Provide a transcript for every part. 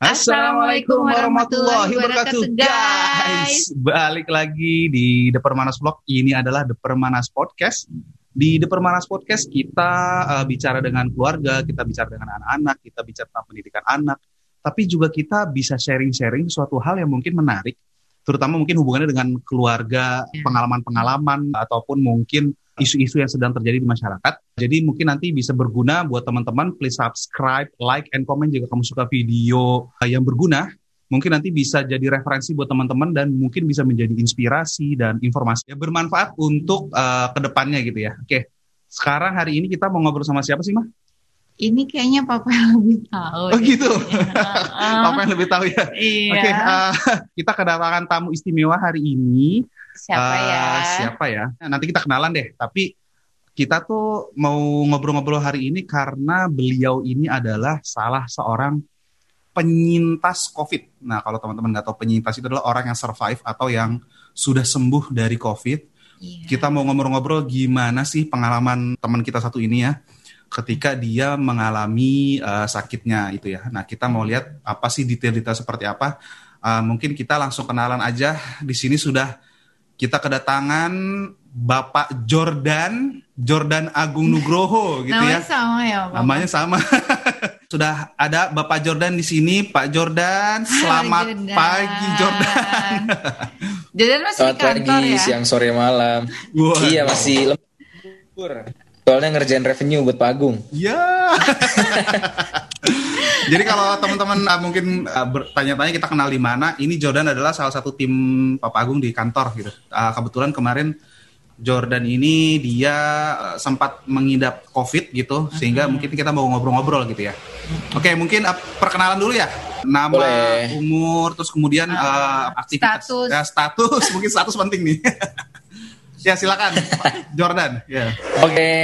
Assalamualaikum warahmatullahi wabarakatuh guys. Balik lagi di The Permanas Vlog. Ini adalah The Permanas Podcast. Di The Permanas Podcast kita uh, bicara dengan keluarga, kita bicara dengan anak-anak, kita bicara tentang pendidikan anak, tapi juga kita bisa sharing-sharing suatu hal yang mungkin menarik, terutama mungkin hubungannya dengan keluarga, ya. pengalaman-pengalaman ataupun mungkin isu-isu yang sedang terjadi di masyarakat. Jadi mungkin nanti bisa berguna buat teman-teman. Please subscribe, like, and comment jika kamu suka video yang berguna. Mungkin nanti bisa jadi referensi buat teman-teman dan mungkin bisa menjadi inspirasi dan informasi yang bermanfaat untuk uh, ke depannya gitu ya. Oke, sekarang hari ini kita mau ngobrol sama siapa sih, Mah? Ini kayaknya papa yang lebih tahu. Oh gitu. Ya. papa yang lebih tahu ya. Iya. Oke, uh, kita kedatangan tamu istimewa hari ini. Siapa uh, ya? Siapa ya? Nanti kita kenalan deh. Tapi kita tuh mau ngobrol-ngobrol hari ini karena beliau ini adalah salah seorang penyintas COVID. Nah, kalau teman-teman nggak tahu penyintas itu adalah orang yang survive atau yang sudah sembuh dari COVID. Yeah. Kita mau ngobrol-ngobrol gimana sih pengalaman teman kita satu ini ya ketika dia mengalami uh, sakitnya itu ya. Nah, kita mau lihat apa sih detail-detail seperti apa. Uh, mungkin kita langsung kenalan aja. Di sini sudah kita kedatangan Bapak Jordan, Jordan Agung Nugroho gitu Namanya ya. sama ya, Bapak. Namanya sama. Sudah ada Bapak Jordan di sini, Pak Jordan. Selamat Jordan. pagi Jordan. Jordan masih Selamat kantor pagi, ya? siang, sore, malam. Wow. Iya masih lembur. Soalnya ngerjain revenue buat Pak Agung. Iya. Jadi kalau teman-teman uh, mungkin uh, bertanya-tanya kita kenal di mana, ini Jordan adalah salah satu tim Papa Agung di kantor gitu. Uh, kebetulan kemarin Jordan ini dia uh, sempat mengidap COVID gitu, sehingga mungkin kita mau ngobrol-ngobrol gitu ya. Oke, okay, mungkin uh, perkenalan dulu ya. Nama, Boleh. umur, terus kemudian uh, aktivitas, status, ya, status mungkin status penting nih. ya silakan, Jordan. Ya. Yeah. Oke, okay.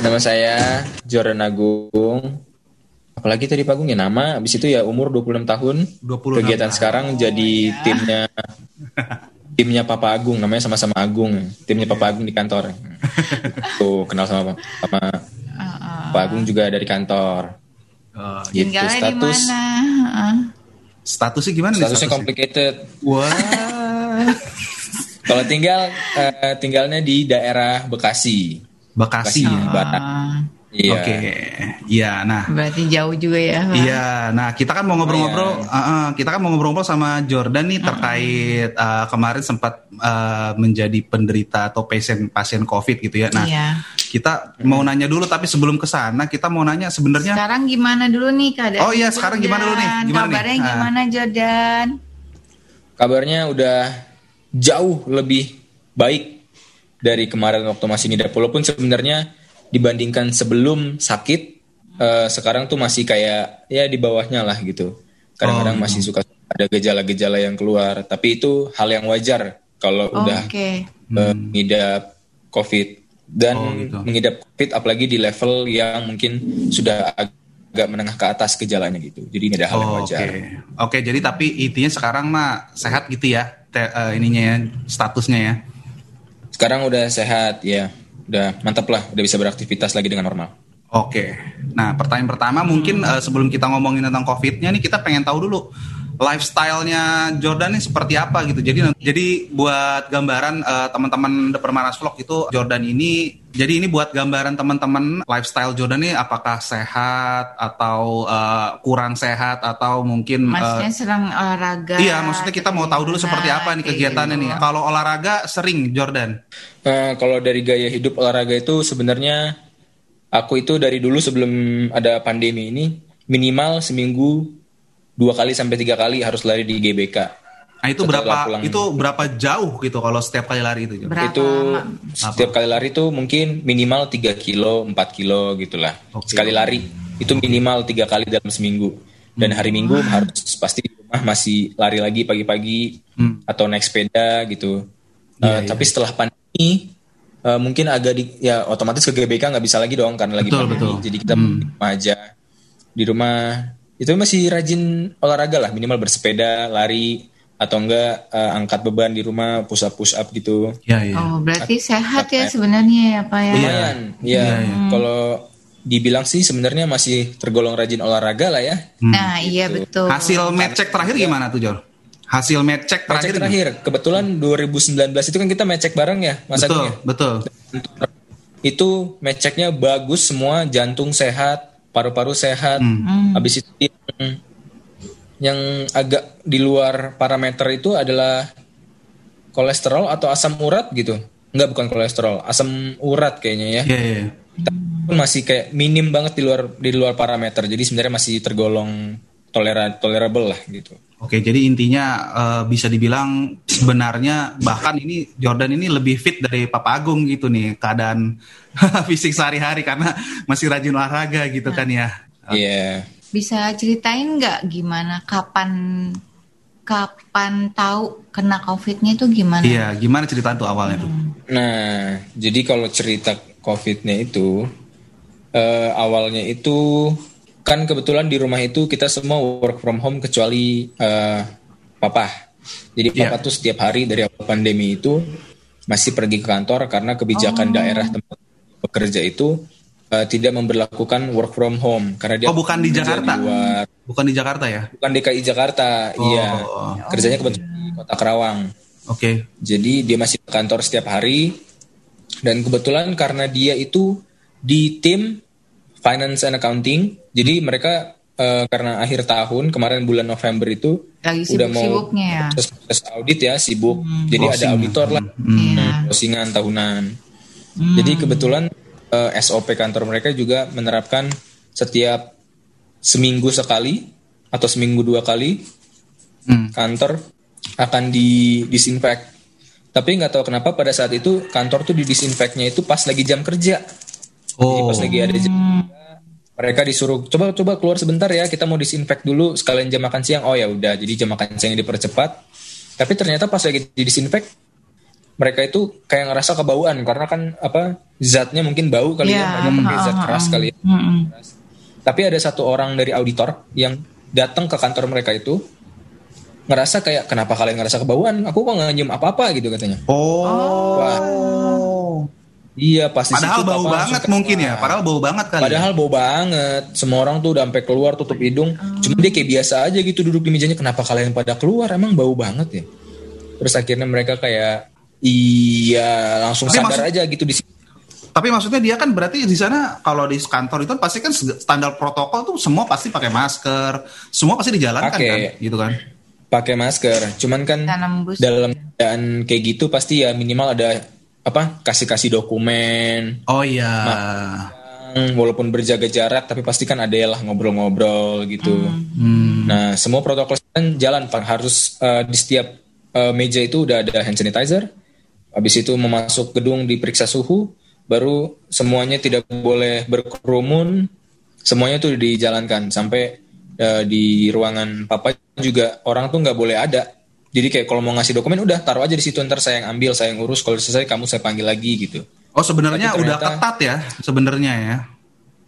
nama saya Jordan Agung apalagi tadi Pak Agung ya nama habis itu ya umur 26 tahun 26 kegiatan tahun. sekarang oh, jadi ya. timnya timnya Papa Agung namanya sama-sama Agung timnya Papa Agung di kantor tuh kenal sama sama uh, Pak Agung juga dari kantor uh, gitu status uh. statusnya gimana statusnya, statusnya complicated wah kalau tinggal uh, tinggalnya di daerah Bekasi Bekasi, Bekasi ya. Barat Iya. Oke. Okay. Iya, nah. Berarti jauh juga ya. Bang? Iya, nah kita kan mau ngobrol-ngobrol, uh, uh, kita kan mau ngobrol-ngobrol sama Jordan nih terkait uh, kemarin sempat uh, menjadi penderita atau pasien pasien COVID gitu ya. Nah, iya. kita mau nanya dulu, tapi sebelum ke sana kita mau nanya sebenarnya. Sekarang gimana dulu nih keadaan? Oh iya, sekarang gimana dulu nih? Gimana Kabarnya nih? gimana Jordan? Kabarnya udah jauh lebih baik dari kemarin waktu masih ngidap. Walaupun sebenarnya dibandingkan sebelum sakit uh, sekarang tuh masih kayak ya di bawahnya lah gitu kadang-kadang oh, masih suka ada gejala-gejala yang keluar tapi itu hal yang wajar kalau oh, udah okay. uh, mengidap covid dan oh, gitu. mengidap covid apalagi di level yang mungkin sudah agak menengah ke atas gejalanya gitu jadi ini ada hal oh, yang wajar oke okay. okay, jadi tapi intinya sekarang mah sehat gitu ya te, uh, ininya ya statusnya ya. Sekarang udah sehat ya. Udah mantap lah, udah bisa beraktivitas lagi dengan normal. Oke, nah pertanyaan pertama mungkin uh, sebelum kita ngomongin tentang COVID-nya nih kita pengen tahu dulu lifestyle-nya Jordan nih seperti apa gitu. Jadi jadi buat gambaran uh, teman-teman The Permanas Vlog itu Jordan ini jadi ini buat gambaran teman-teman lifestyle Jordan ini apakah sehat atau uh, kurang sehat atau mungkin Maksudnya uh, sedang olahraga. Iya, maksudnya kita mau tahu dulu seperti apa nih kegiatannya nih. Kalau olahraga sering Jordan. Uh, kalau dari gaya hidup olahraga itu sebenarnya aku itu dari dulu sebelum ada pandemi ini minimal seminggu dua kali sampai tiga kali harus lari di GBK. Nah itu berapa pulang. itu berapa jauh gitu kalau setiap kali lari itu? Berapa itu setiap kali lari itu mungkin minimal 3 kilo, 4 kilo gitulah. Okay. Sekali lari itu minimal tiga kali dalam seminggu. Dan hari Minggu hmm. harus pasti di rumah masih lari lagi pagi-pagi hmm. atau naik sepeda gitu. Yeah, uh, yeah. Tapi setelah pandemi uh, mungkin agak di ya otomatis ke GBK nggak bisa lagi dong karena lagi betul, pandemi. Betul. Jadi kita hmm. aja di rumah itu masih rajin olahraga lah minimal bersepeda lari atau enggak uh, angkat beban di rumah push up push up gitu ya, ya. oh berarti sehat ya sebenarnya ya pak ya lumayan ya, ya, ya. kalau dibilang sih sebenarnya masih tergolong rajin olahraga lah ya. Hmm. Nah iya gitu. betul. Hasil match check terakhir gimana tuh Jor? Hasil match check terakhir. Match terakhir. Kebetulan 2019 itu kan kita match check bareng ya Mas Betul, ya? betul. Itu match checknya bagus semua, jantung sehat, paru-paru sehat. Hmm. hmm. Habis itu yang, yang agak di luar parameter itu adalah kolesterol atau asam urat gitu. Enggak bukan kolesterol, asam urat kayaknya ya. Yeah, yeah. Tapi masih kayak minim banget di luar di luar parameter. Jadi sebenarnya masih tergolong tolera tolerable lah gitu. Oke, jadi intinya uh, bisa dibilang sebenarnya bahkan ini Jordan ini lebih fit dari Papa Agung gitu nih keadaan fisik sehari-hari karena masih rajin olahraga gitu nah. kan ya. Iya. Yeah. Bisa ceritain nggak gimana kapan kapan tahu kena COVID-nya itu gimana? Iya, gimana cerita tuh awalnya tuh? Nah, jadi kalau cerita COVID-nya itu uh, awalnya itu kan kebetulan di rumah itu kita semua work from home kecuali uh, papa. Jadi yeah. papa tuh setiap hari dari awal pandemi itu masih pergi ke kantor karena kebijakan oh. daerah tempat bekerja itu uh, tidak memperlakukan work from home karena dia Oh, bukan di Jakarta. Di luar. Bukan di Jakarta ya? Bukan DKI Jakarta. Oh. Iya. Kerjanya kebetulan di Kota Kerawang. Oke. Okay. Jadi dia masih ke kantor setiap hari dan kebetulan karena dia itu di tim finance and accounting. Jadi mereka uh, karena akhir tahun kemarin bulan November itu Lagi udah mau ya. proses, audit ya sibuk. Hmm. Jadi ada auditor lah, hmm. closingan tahunan. Hmm. Jadi kebetulan uh, eh, SOP kantor mereka juga menerapkan setiap seminggu sekali atau seminggu dua kali hmm. kantor akan di disinfect. Tapi nggak tahu kenapa pada saat itu kantor tuh di disinfectnya itu pas lagi jam kerja. Oh. Jadi pas lagi ada jam mereka disuruh coba coba keluar sebentar ya kita mau disinfect dulu sekalian jam makan siang. Oh ya udah jadi jam makan siang dipercepat. Tapi ternyata pas lagi di disinfect mereka itu kayak ngerasa kebauan karena kan apa zatnya mungkin bau kali yeah. ya mereka pakai zat keras kali ya. Mm tapi ada satu orang dari auditor yang datang ke kantor mereka itu ngerasa kayak kenapa kalian ngerasa kebauan? Aku kok nggak nyium apa apa gitu katanya. Oh. Wah, Iya pasti Padahal bau banget mungkin ya. Padahal bau banget kali. Padahal ya? bau banget. Semua orang tuh udah sampai keluar tutup hidung. Hmm. Cuma dia kayak biasa aja gitu duduk di mejanya. Kenapa kalian pada keluar? Emang bau banget ya. Terus akhirnya mereka kayak iya langsung Tapi sadar maksud, aja gitu di sini. Tapi maksudnya dia kan berarti di sana kalau di kantor itu pasti kan standar protokol tuh semua pasti pakai masker, semua pasti dijalankan pake, kan, gitu kan? Pakai masker. Cuman kan dalam keadaan kayak gitu pasti ya minimal ada apa kasih kasih dokumen. Oh iya. Walaupun berjaga jarak tapi pasti kan ada lah ngobrol-ngobrol gitu. Hmm. nah semua protokol kan jalan pak. Harus uh, di setiap uh, meja itu udah ada hand sanitizer. Habis itu memasuk gedung diperiksa suhu baru semuanya tidak boleh berkerumun. Semuanya tuh dijalankan sampai uh, di ruangan papa juga. Orang tuh nggak boleh ada jadi kayak kalau mau ngasih dokumen udah taruh aja di situ ntar saya yang ambil, saya yang urus. Kalau selesai kamu saya panggil lagi gitu. Oh sebenarnya udah ketat ya sebenarnya ya.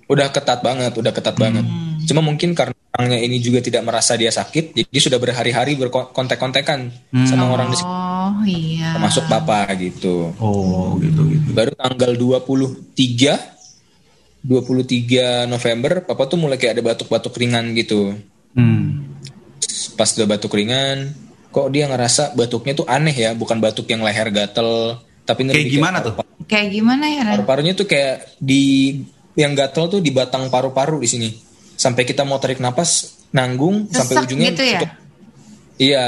Udah ketat banget, udah ketat hmm. banget. Cuma mungkin karena orangnya ini juga tidak merasa dia sakit, jadi sudah berhari-hari berkontek-kontekan hmm. sama orang di sini. Oh iya. Termasuk papa gitu. Oh gitu gitu. Baru tanggal 23 23 November papa tuh mulai kayak ada batuk-batuk ringan gitu. Hmm. Pas udah batuk ringan, kok dia ngerasa batuknya tuh aneh ya, bukan batuk yang leher gatel, tapi kayak gimana tuh? Kayak gimana ya? Paru-parunya tuh kayak di yang gatel tuh di batang paru-paru di sini. Sampai kita mau tarik napas nanggung sesek sampai ujungnya gitu ya? Iya,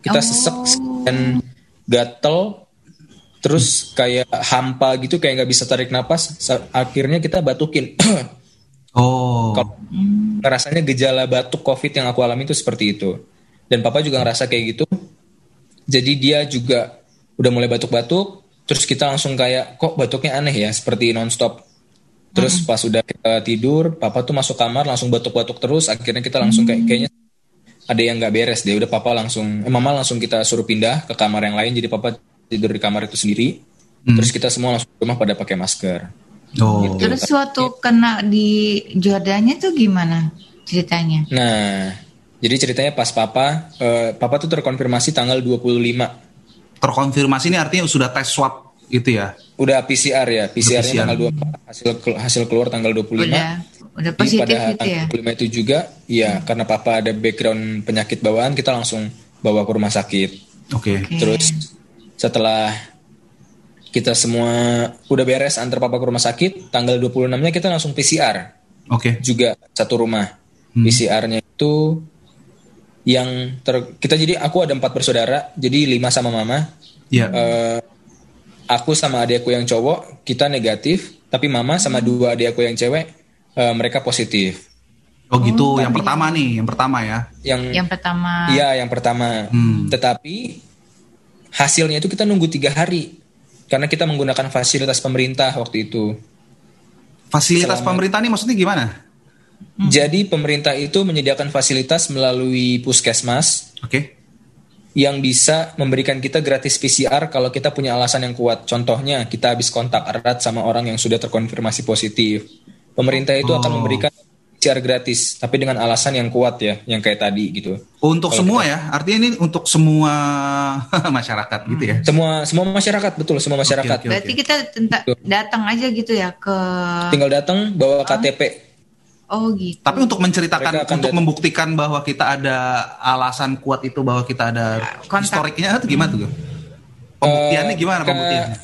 kita oh. sesek dan gatel terus kayak hampa gitu kayak nggak bisa tarik napas akhirnya kita batukin oh kalau ngerasanya gejala batuk covid yang aku alami itu seperti itu dan papa juga ngerasa kayak gitu jadi dia juga udah mulai batuk-batuk terus kita langsung kayak kok batuknya aneh ya seperti nonstop terus hmm. pas udah kita tidur papa tuh masuk kamar langsung batuk-batuk terus akhirnya kita langsung kayak hmm. kayaknya ada yang nggak beres deh udah papa langsung eh, mama langsung kita suruh pindah ke kamar yang lain jadi papa tidur di kamar itu sendiri hmm. terus kita semua langsung rumah pada pakai masker oh. gitu. terus waktu kena di Jordannya tuh gimana ceritanya nah jadi ceritanya pas papa, uh, papa tuh terkonfirmasi tanggal 25. Terkonfirmasi ini artinya sudah tes swab Itu ya. Udah PCR ya, PCR-nya PCR. tanggal 24, hasil hasil keluar tanggal 25. Udah, udah positif pada gitu ya. tanggal 25 itu juga, ya hmm. karena papa ada background penyakit bawaan, kita langsung bawa ke rumah sakit. Oke. Okay. Okay. Terus setelah kita semua udah beres antar papa ke rumah sakit, tanggal 26-nya kita langsung PCR. Oke. Okay. Juga satu rumah. Hmm. PCR-nya itu yang ter kita jadi aku ada empat bersaudara jadi lima sama mama. Yeah. Ya. uh, aku sama adikku yang cowok kita negatif tapi mama sama dua adikku yang cewek uh, mereka positif. Oh gitu. Oh, yang pertama nih yang pertama ya. Yang yang pertama. Iya yang pertama. Hmm. tetapi hasilnya itu kita nunggu tiga hari karena kita menggunakan fasilitas pemerintah waktu itu. Fasilitas Selama, pemerintah ini maksudnya gimana Hmm. Jadi pemerintah itu menyediakan fasilitas melalui puskesmas. Oke. Okay. Yang bisa memberikan kita gratis PCR kalau kita punya alasan yang kuat. Contohnya kita habis kontak erat sama orang yang sudah terkonfirmasi positif. Pemerintah itu oh. akan memberikan PCR gratis, tapi dengan alasan yang kuat ya, yang kayak tadi gitu. Untuk Kalau semua kita, ya, artinya ini untuk semua masyarakat gitu ya? Semua semua masyarakat betul, semua masyarakat. Okay, okay, Berarti kita datang aja gitu ya ke. Tinggal datang bawa KTP, Oh gitu. Tapi untuk menceritakan, untuk membuktikan bahwa kita ada alasan kuat itu bahwa kita ada Kontak. historiknya itu gimana tuh? Pembuktiannya uh, gimana pembuktiannya?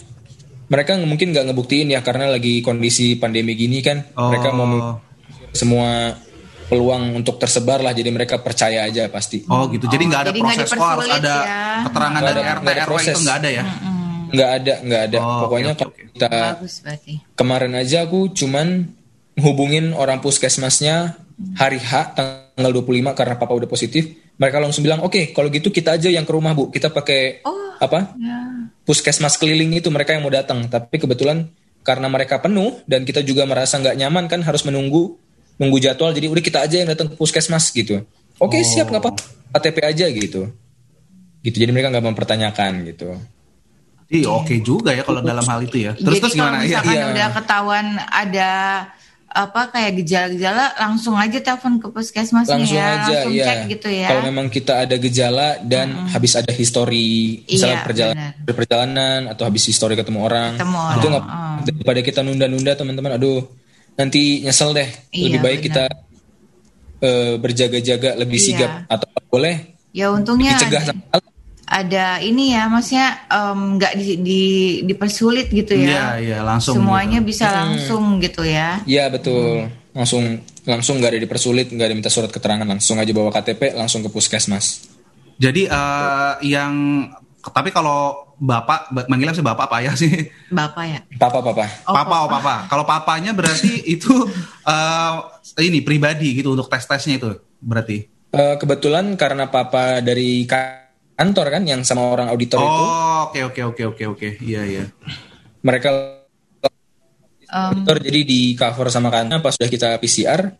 Mereka mungkin nggak ngebuktiin ya karena lagi kondisi pandemi gini kan. Oh. Mereka mau semua peluang untuk tersebar lah jadi mereka percaya aja pasti. Oh gitu. Jadi nggak oh, ada proses kok harus ada ya. keterangan dari RT RW itu nggak ada ya? Nggak ada, nggak ada. Oh, Pokoknya okay, okay. kita Bagus, kemarin aja aku cuman hubungin orang puskesmasnya hari H tanggal 25 karena papa udah positif. Mereka langsung bilang oke okay, kalau gitu kita aja yang ke rumah bu. Kita pakai oh, apa? yeah. puskesmas keliling itu mereka yang mau datang. Tapi kebetulan karena mereka penuh dan kita juga merasa nggak nyaman kan harus menunggu nunggu jadwal. Jadi udah kita aja yang datang ke puskesmas gitu. Oke okay, oh. siap nggak apa KTP aja gitu. Gitu. Jadi mereka nggak mempertanyakan gitu. Iya oke okay juga ya kalau dalam hal itu ya. Terus Jadi terus gimana? Kalau misalkan ya, udah ketahuan ada apa kayak gejala-gejala langsung aja telepon ke puskesmas langsung ya, aja, langsung iya. cek gitu ya. Kalau memang kita ada gejala dan mm -hmm. habis ada histori misalnya iya, perjalanan perjalanan atau habis histori ketemu orang, ketemu orang. itu nggak oh. daripada kita nunda-nunda teman-teman, aduh nanti nyesel deh. Iya, Lebih baik bener. kita uh, berjaga-jaga lebih iya. sigap atau boleh. Ya untungnya dicegah sama ada ini ya maksudnya nggak um, di, di dipersulit gitu ya. Iya, iya, langsung. Semuanya gitu. bisa langsung hmm. gitu ya. Iya, betul. Hmm. Langsung langsung nggak ada dipersulit, nggak ada minta surat keterangan, langsung aja bawa KTP langsung ke puskesmas. Jadi uh, yang tapi kalau bapak manggilnya sih bapak apa ya sih? Bapak ya. Papa papa. Oh, papa oh papa. Kalau papanya berarti itu uh, ini pribadi gitu untuk tes tesnya itu berarti. Uh, kebetulan karena papa dari kantor kan yang sama orang auditor oh, itu. Oh, oke oke oke oke oke. Iya iya. Mereka um, auditor jadi di cover sama kantor pas sudah kita PCR.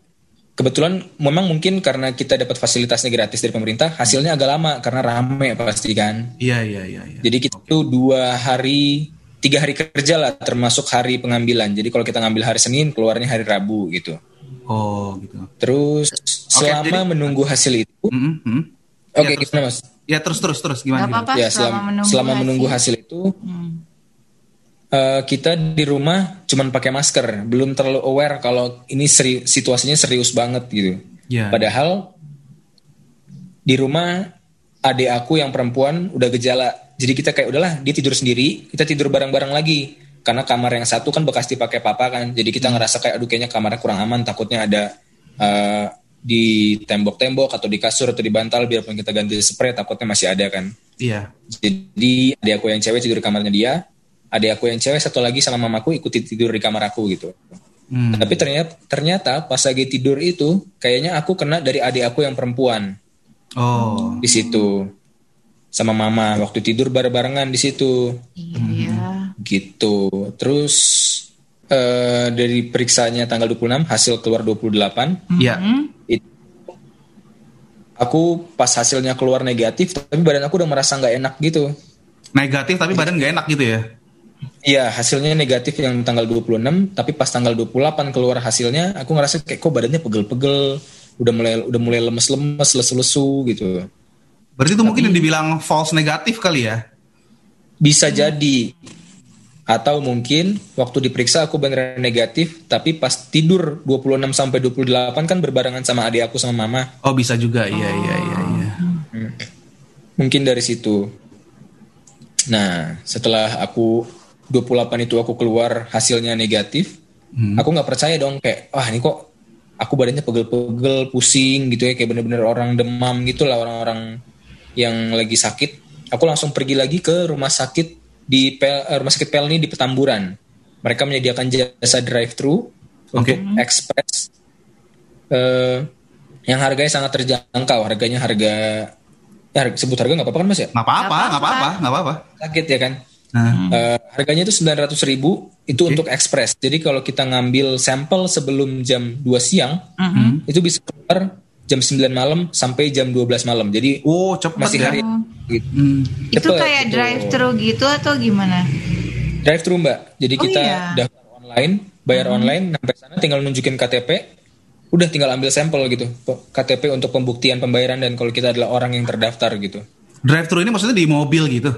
Kebetulan memang mungkin karena kita dapat fasilitasnya gratis dari pemerintah, hasilnya agak lama karena rame pasti kan. Iya iya iya. iya. Jadi kita okay. tuh dua hari, tiga hari kerja lah termasuk hari pengambilan. Jadi kalau kita ngambil hari Senin, keluarnya hari Rabu gitu. Oh gitu. Terus okay, selama jadi, menunggu hasil itu, mm -hmm. oke okay, ya, gimana mas? Ya terus terus terus gimana? Gak apa-apa ya, selama, menunggu, selama hasil. menunggu hasil itu hmm. uh, kita di rumah cuman pakai masker, belum terlalu aware kalau ini seri, situasinya serius banget gitu. Ya. Padahal di rumah adik aku yang perempuan udah gejala, jadi kita kayak udahlah dia tidur sendiri, kita tidur bareng-bareng lagi karena kamar yang satu kan bekas dipakai papa kan, jadi kita hmm. ngerasa kayak aduh kayaknya kamarnya kurang aman, takutnya ada uh, di tembok-tembok atau di kasur atau di bantal biarpun kita ganti spray takutnya masih ada kan. Iya. Jadi adik aku yang cewek tidur di kamarnya dia, adik aku yang cewek satu lagi sama mamaku ikuti tidur di kamar aku gitu. Hmm. Tapi ternyata ternyata pas lagi tidur itu kayaknya aku kena dari adik aku yang perempuan. Oh. Di situ sama mama waktu tidur bareng-barengan di situ. Iya. Gitu. Terus uh, dari periksanya tanggal 26 hasil keluar 28. Iya. Mm -hmm. Aku pas hasilnya keluar negatif tapi badan aku udah merasa nggak enak gitu. Negatif tapi badan nggak enak gitu ya? Iya hasilnya negatif yang tanggal 26 tapi pas tanggal 28 keluar hasilnya aku ngerasa kayak kok badannya pegel-pegel udah mulai udah mulai lemes-lemes lesu-lesu gitu. Berarti itu tapi, mungkin yang dibilang false negatif kali ya? Bisa jadi Atau mungkin waktu diperiksa aku beneran negatif, tapi pas tidur 26 sampai 28 kan berbarengan sama adik aku sama mama. Oh bisa juga, iya iya iya. iya. Hmm. Mungkin dari situ. Nah setelah aku 28 itu aku keluar hasilnya negatif, hmm. aku nggak percaya dong kayak wah ini kok aku badannya pegel-pegel, pusing gitu ya kayak bener-bener orang demam gitu lah orang-orang yang lagi sakit. Aku langsung pergi lagi ke rumah sakit di Pel, uh, rumah sakit Pelni di Petamburan. Mereka menyediakan jasa drive-thru okay. untuk ekspres uh, yang harganya sangat terjangkau. Harganya harga ya sebut harga nggak apa-apa kan mas ya? Nggak apa-apa, nggak apa-apa, nggak apa-apa. Sakit ya kan? Hmm. Uh, harganya itu sembilan ratus ribu itu okay. untuk ekspres. Jadi kalau kita ngambil sampel sebelum jam 2 siang, uh -huh. itu bisa keluar jam 9 malam sampai jam 12 malam. Jadi oh cepat masih ya. hari gitu. hmm. Itu kayak gitu. drive thru gitu atau gimana? Drive thru Mbak. Jadi oh, kita iya. daftar online, bayar hmm. online, sampai sana tinggal nunjukin KTP, udah tinggal ambil sampel gitu. KTP untuk pembuktian pembayaran dan kalau kita adalah orang yang terdaftar gitu. Drive thru ini maksudnya di mobil gitu?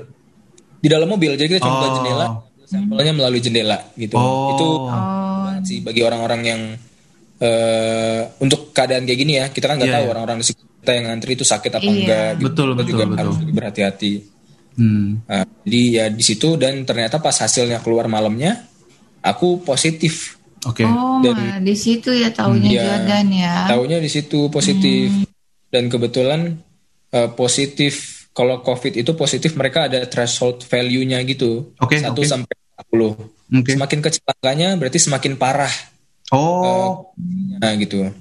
Di dalam mobil. Jadi kita cuma oh. jendela, sampelnya melalui jendela gitu. Oh. Itu oh. sih bagi orang-orang yang uh, untuk keadaan kayak gini ya kita kan nggak yeah, tahu yeah. orang-orang di kita yang ngantri itu sakit apa yeah. enggak gitu. betul kita betul juga betul harus berhati-hati hmm. uh, jadi ya di situ dan ternyata pas hasilnya keluar malamnya aku positif oke okay. oh dan di situ ya tahunya ya, jagan ya tahunya di situ positif hmm. dan kebetulan uh, positif kalau covid itu positif mereka ada threshold value-nya gitu okay, 1 okay. sampai 40 okay. semakin kecil angkanya berarti semakin parah Oh. Uh, nah gitu.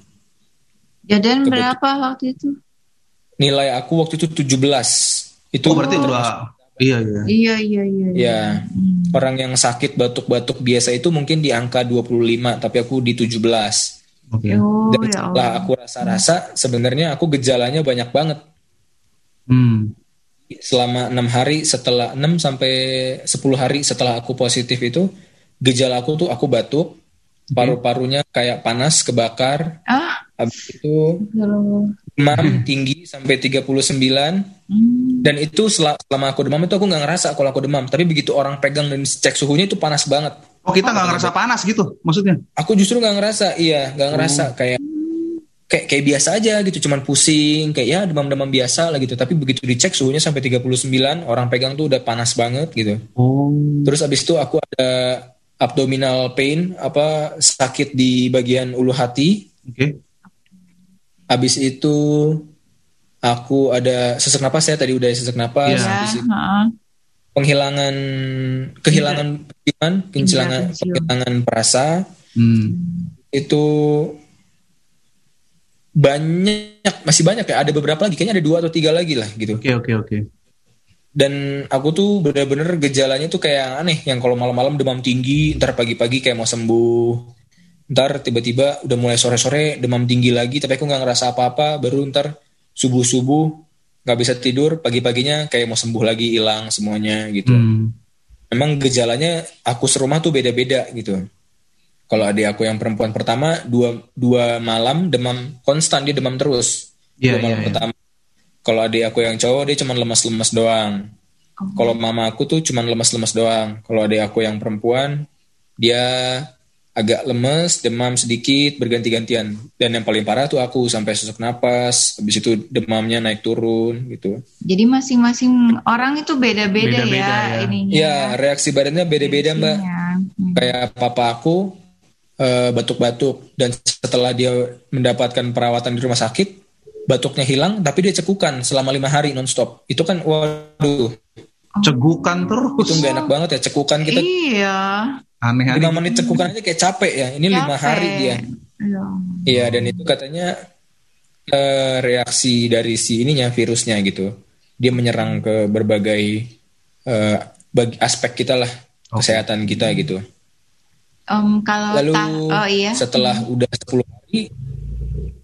Jadian berapa waktu itu? Nilai aku waktu itu 17. Itu oh, berarti udah Iya, iya. Iya, iya, iya. Ya. Hmm. Orang yang sakit batuk-batuk biasa itu mungkin di angka 25, tapi aku di 17. Oke. Okay. Oh, Dan ya setelah aku rasa-rasa sebenarnya aku gejalanya banyak banget. Hmm. Selama enam hari setelah 6 sampai 10 hari setelah aku positif itu gejala aku tuh aku batuk, paru-parunya kayak panas kebakar. Ah. Habis itu demam tinggi sampai 39 hmm. dan itu selama aku demam itu aku nggak ngerasa kalau aku demam. Tapi begitu orang pegang dan cek suhunya itu panas banget. Oh kita nggak ngerasa panas gitu maksudnya? Aku justru nggak ngerasa iya nggak ngerasa. Oh. kayak kayak kayak biasa aja gitu cuman pusing. Kayak ya demam-demam biasa lah gitu. Tapi begitu dicek suhunya sampai 39 orang pegang tuh udah panas banget gitu. Oh. terus abis itu aku ada abdominal pain apa sakit di bagian ulu hati. Oke. Okay. Habis itu aku ada sesak napas ya tadi udah sesak napas. Yeah. Habis itu penghilangan kehilangan penglihatan, kehilangan kehilangan perasa. Hmm. Itu banyak masih banyak ya ada beberapa lagi kayaknya ada dua atau tiga lagi lah gitu. Oke okay, oke okay, oke. Okay dan aku tuh bener-bener gejalanya tuh kayak aneh. Yang kalau malam-malam demam tinggi ntar pagi-pagi kayak mau sembuh. Ntar tiba-tiba udah mulai sore-sore demam tinggi lagi tapi aku nggak ngerasa apa-apa. Baru ntar subuh-subuh nggak bisa tidur pagi-paginya kayak mau sembuh lagi hilang semuanya gitu. Hmm. memang gejalanya aku serumah tuh beda-beda gitu. Kalau adik aku yang perempuan pertama dua dua malam demam konstan dia demam terus. Yeah, dua malam yeah, pertama kalau adik aku yang cowok dia cuma lemas-lemas doang. Oh. Kalau mama aku tuh cuma lemas-lemas doang. Kalau adik aku yang perempuan dia agak lemes, demam sedikit, berganti-gantian. Dan yang paling parah tuh aku sampai sesak napas, habis itu demamnya naik turun gitu. Jadi masing-masing orang itu beda-beda ya, ya ininya. Ya, reaksi badannya beda-beda mbak. Hmm. Kayak papa aku uh, batuk-batuk dan setelah dia mendapatkan perawatan di rumah sakit, batuknya hilang tapi dia cekukan selama lima hari nonstop. Itu kan waduh. Cekukan terus. itu gak enak banget ya cekukan kita. Iya. Aneh lima menit cekukan aja kayak capek ya ini lima hari dia iya. iya dan itu katanya uh, reaksi dari si ininya virusnya gitu. Dia menyerang ke berbagai uh, bagi aspek kita lah okay. kesehatan kita gitu. Um, kalau lalu oh, iya. setelah udah 10 hari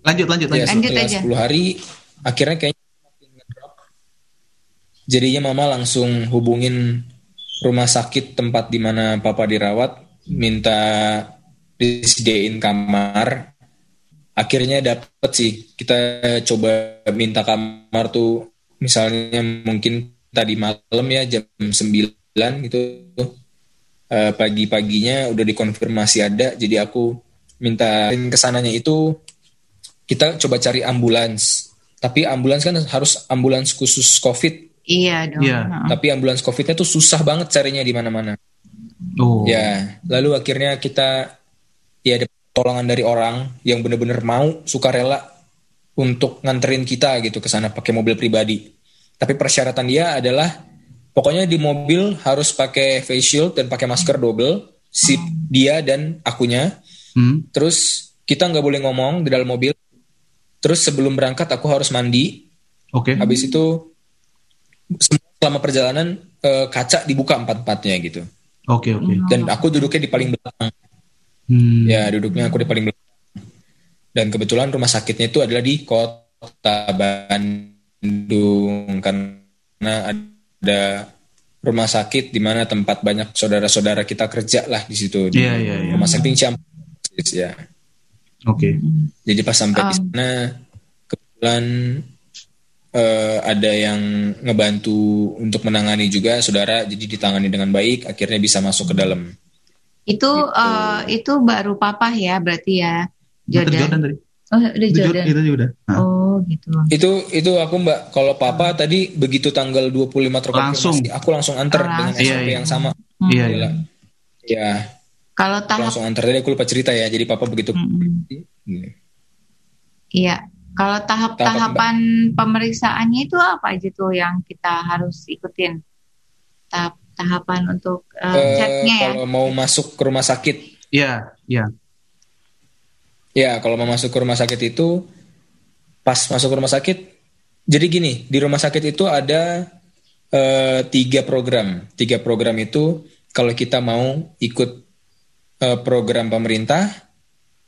Lanjut, lanjut, lanjut. Ya, lanjut aja. 10 hari, akhirnya kayaknya Jadinya mama langsung hubungin rumah sakit tempat di mana papa dirawat, minta disediain kamar. Akhirnya dapet sih. Kita coba minta kamar tuh misalnya mungkin tadi malam ya jam 9 gitu. uh, pagi-paginya udah dikonfirmasi ada jadi aku minta ke sananya itu kita coba cari ambulans. Tapi ambulans kan harus ambulans khusus covid. Iya dong. Iya. tapi ambulans covidnya tuh susah banget carinya di mana-mana. Oh. ya lalu akhirnya kita ya ada pertolongan dari orang yang bener-bener mau sukarela untuk nganterin kita gitu ke sana pakai mobil pribadi. Tapi persyaratan dia adalah pokoknya di mobil harus pakai face shield dan pakai masker double si dia dan akunya. Hmm. terus kita nggak boleh ngomong di dalam mobil terus sebelum berangkat aku harus mandi Oke. habis itu selama perjalanan eh, kaca dibuka empat empatnya gitu Oke oke. dan aku duduknya di paling belakang Hmm. ya duduknya aku di paling belakang dan kebetulan rumah sakitnya itu adalah di kota Bandung karena ada rumah sakit di mana tempat banyak saudara-saudara kita kerja lah di situ di Iya, iya, iya. rumah sakit Ciamplas ya Oke. jadi pas sampai di Um. sana kebetulan eh, ada yang ngebantu untuk menangani juga saudara jadi ditangani dengan baik akhirnya bisa masuk ke dalam itu Gitu. eh, itu baru papa ya berarti ya Jordan, Jordan tadi. oh udah Itu Jordan. Jordan Itu udah. Nah. oh gitu Itu itu aku Mbak, kalau Papa tadi begitu tanggal 25 terkonfirmasi, Langsung. aku langsung antar dengan Langsung. SOP Iya, iya. yang sama. Hmm. Iya, iya. Ya, kalau tahap langsung antar tadi aku lupa cerita ya. Jadi Papa begitu. Hmm. Iya, kalau tahap Tahap tahapan pemeriksaannya itu apa aja tuh yang kita harus ikutin? Tahap tahapan untuk eh, Eh, chatnya ya? kalau mau masuk ke rumah sakit, Iya, iya. ya kalau mau masuk ke rumah sakit itu pas masuk ke rumah sakit, jadi gini di rumah sakit itu ada eh, tiga program. Tiga program itu kalau kita mau ikut program pemerintah,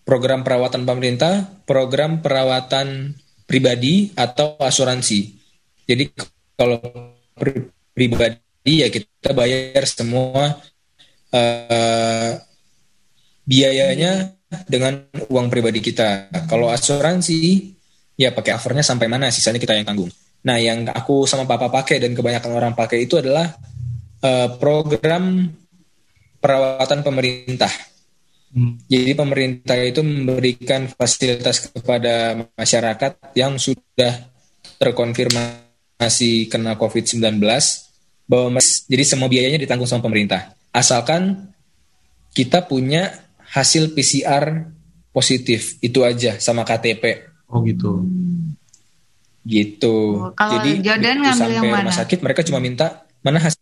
program perawatan pemerintah, program perawatan pribadi atau asuransi. Jadi kalau pri- pribadi ya kita bayar semua eh, biayanya dengan uang pribadi kita. Kalau asuransi ya pakai covernya sampai mana sisanya kita yang tanggung. Nah yang aku sama papa pakai dan kebanyakan orang pakai itu adalah eh, program perawatan pemerintah. Hmm. Jadi pemerintah itu memberikan fasilitas kepada masyarakat yang sudah terkonfirmasi kena COVID-19 bahwa mas- jadi semua biayanya ditanggung sama pemerintah. Asalkan kita punya hasil PCR positif itu aja sama KTP Oh gitu. gitu. Oh, kalau jadi Jordan ngambil sampai yang mana? rumah sakit mereka cuma minta mana hasil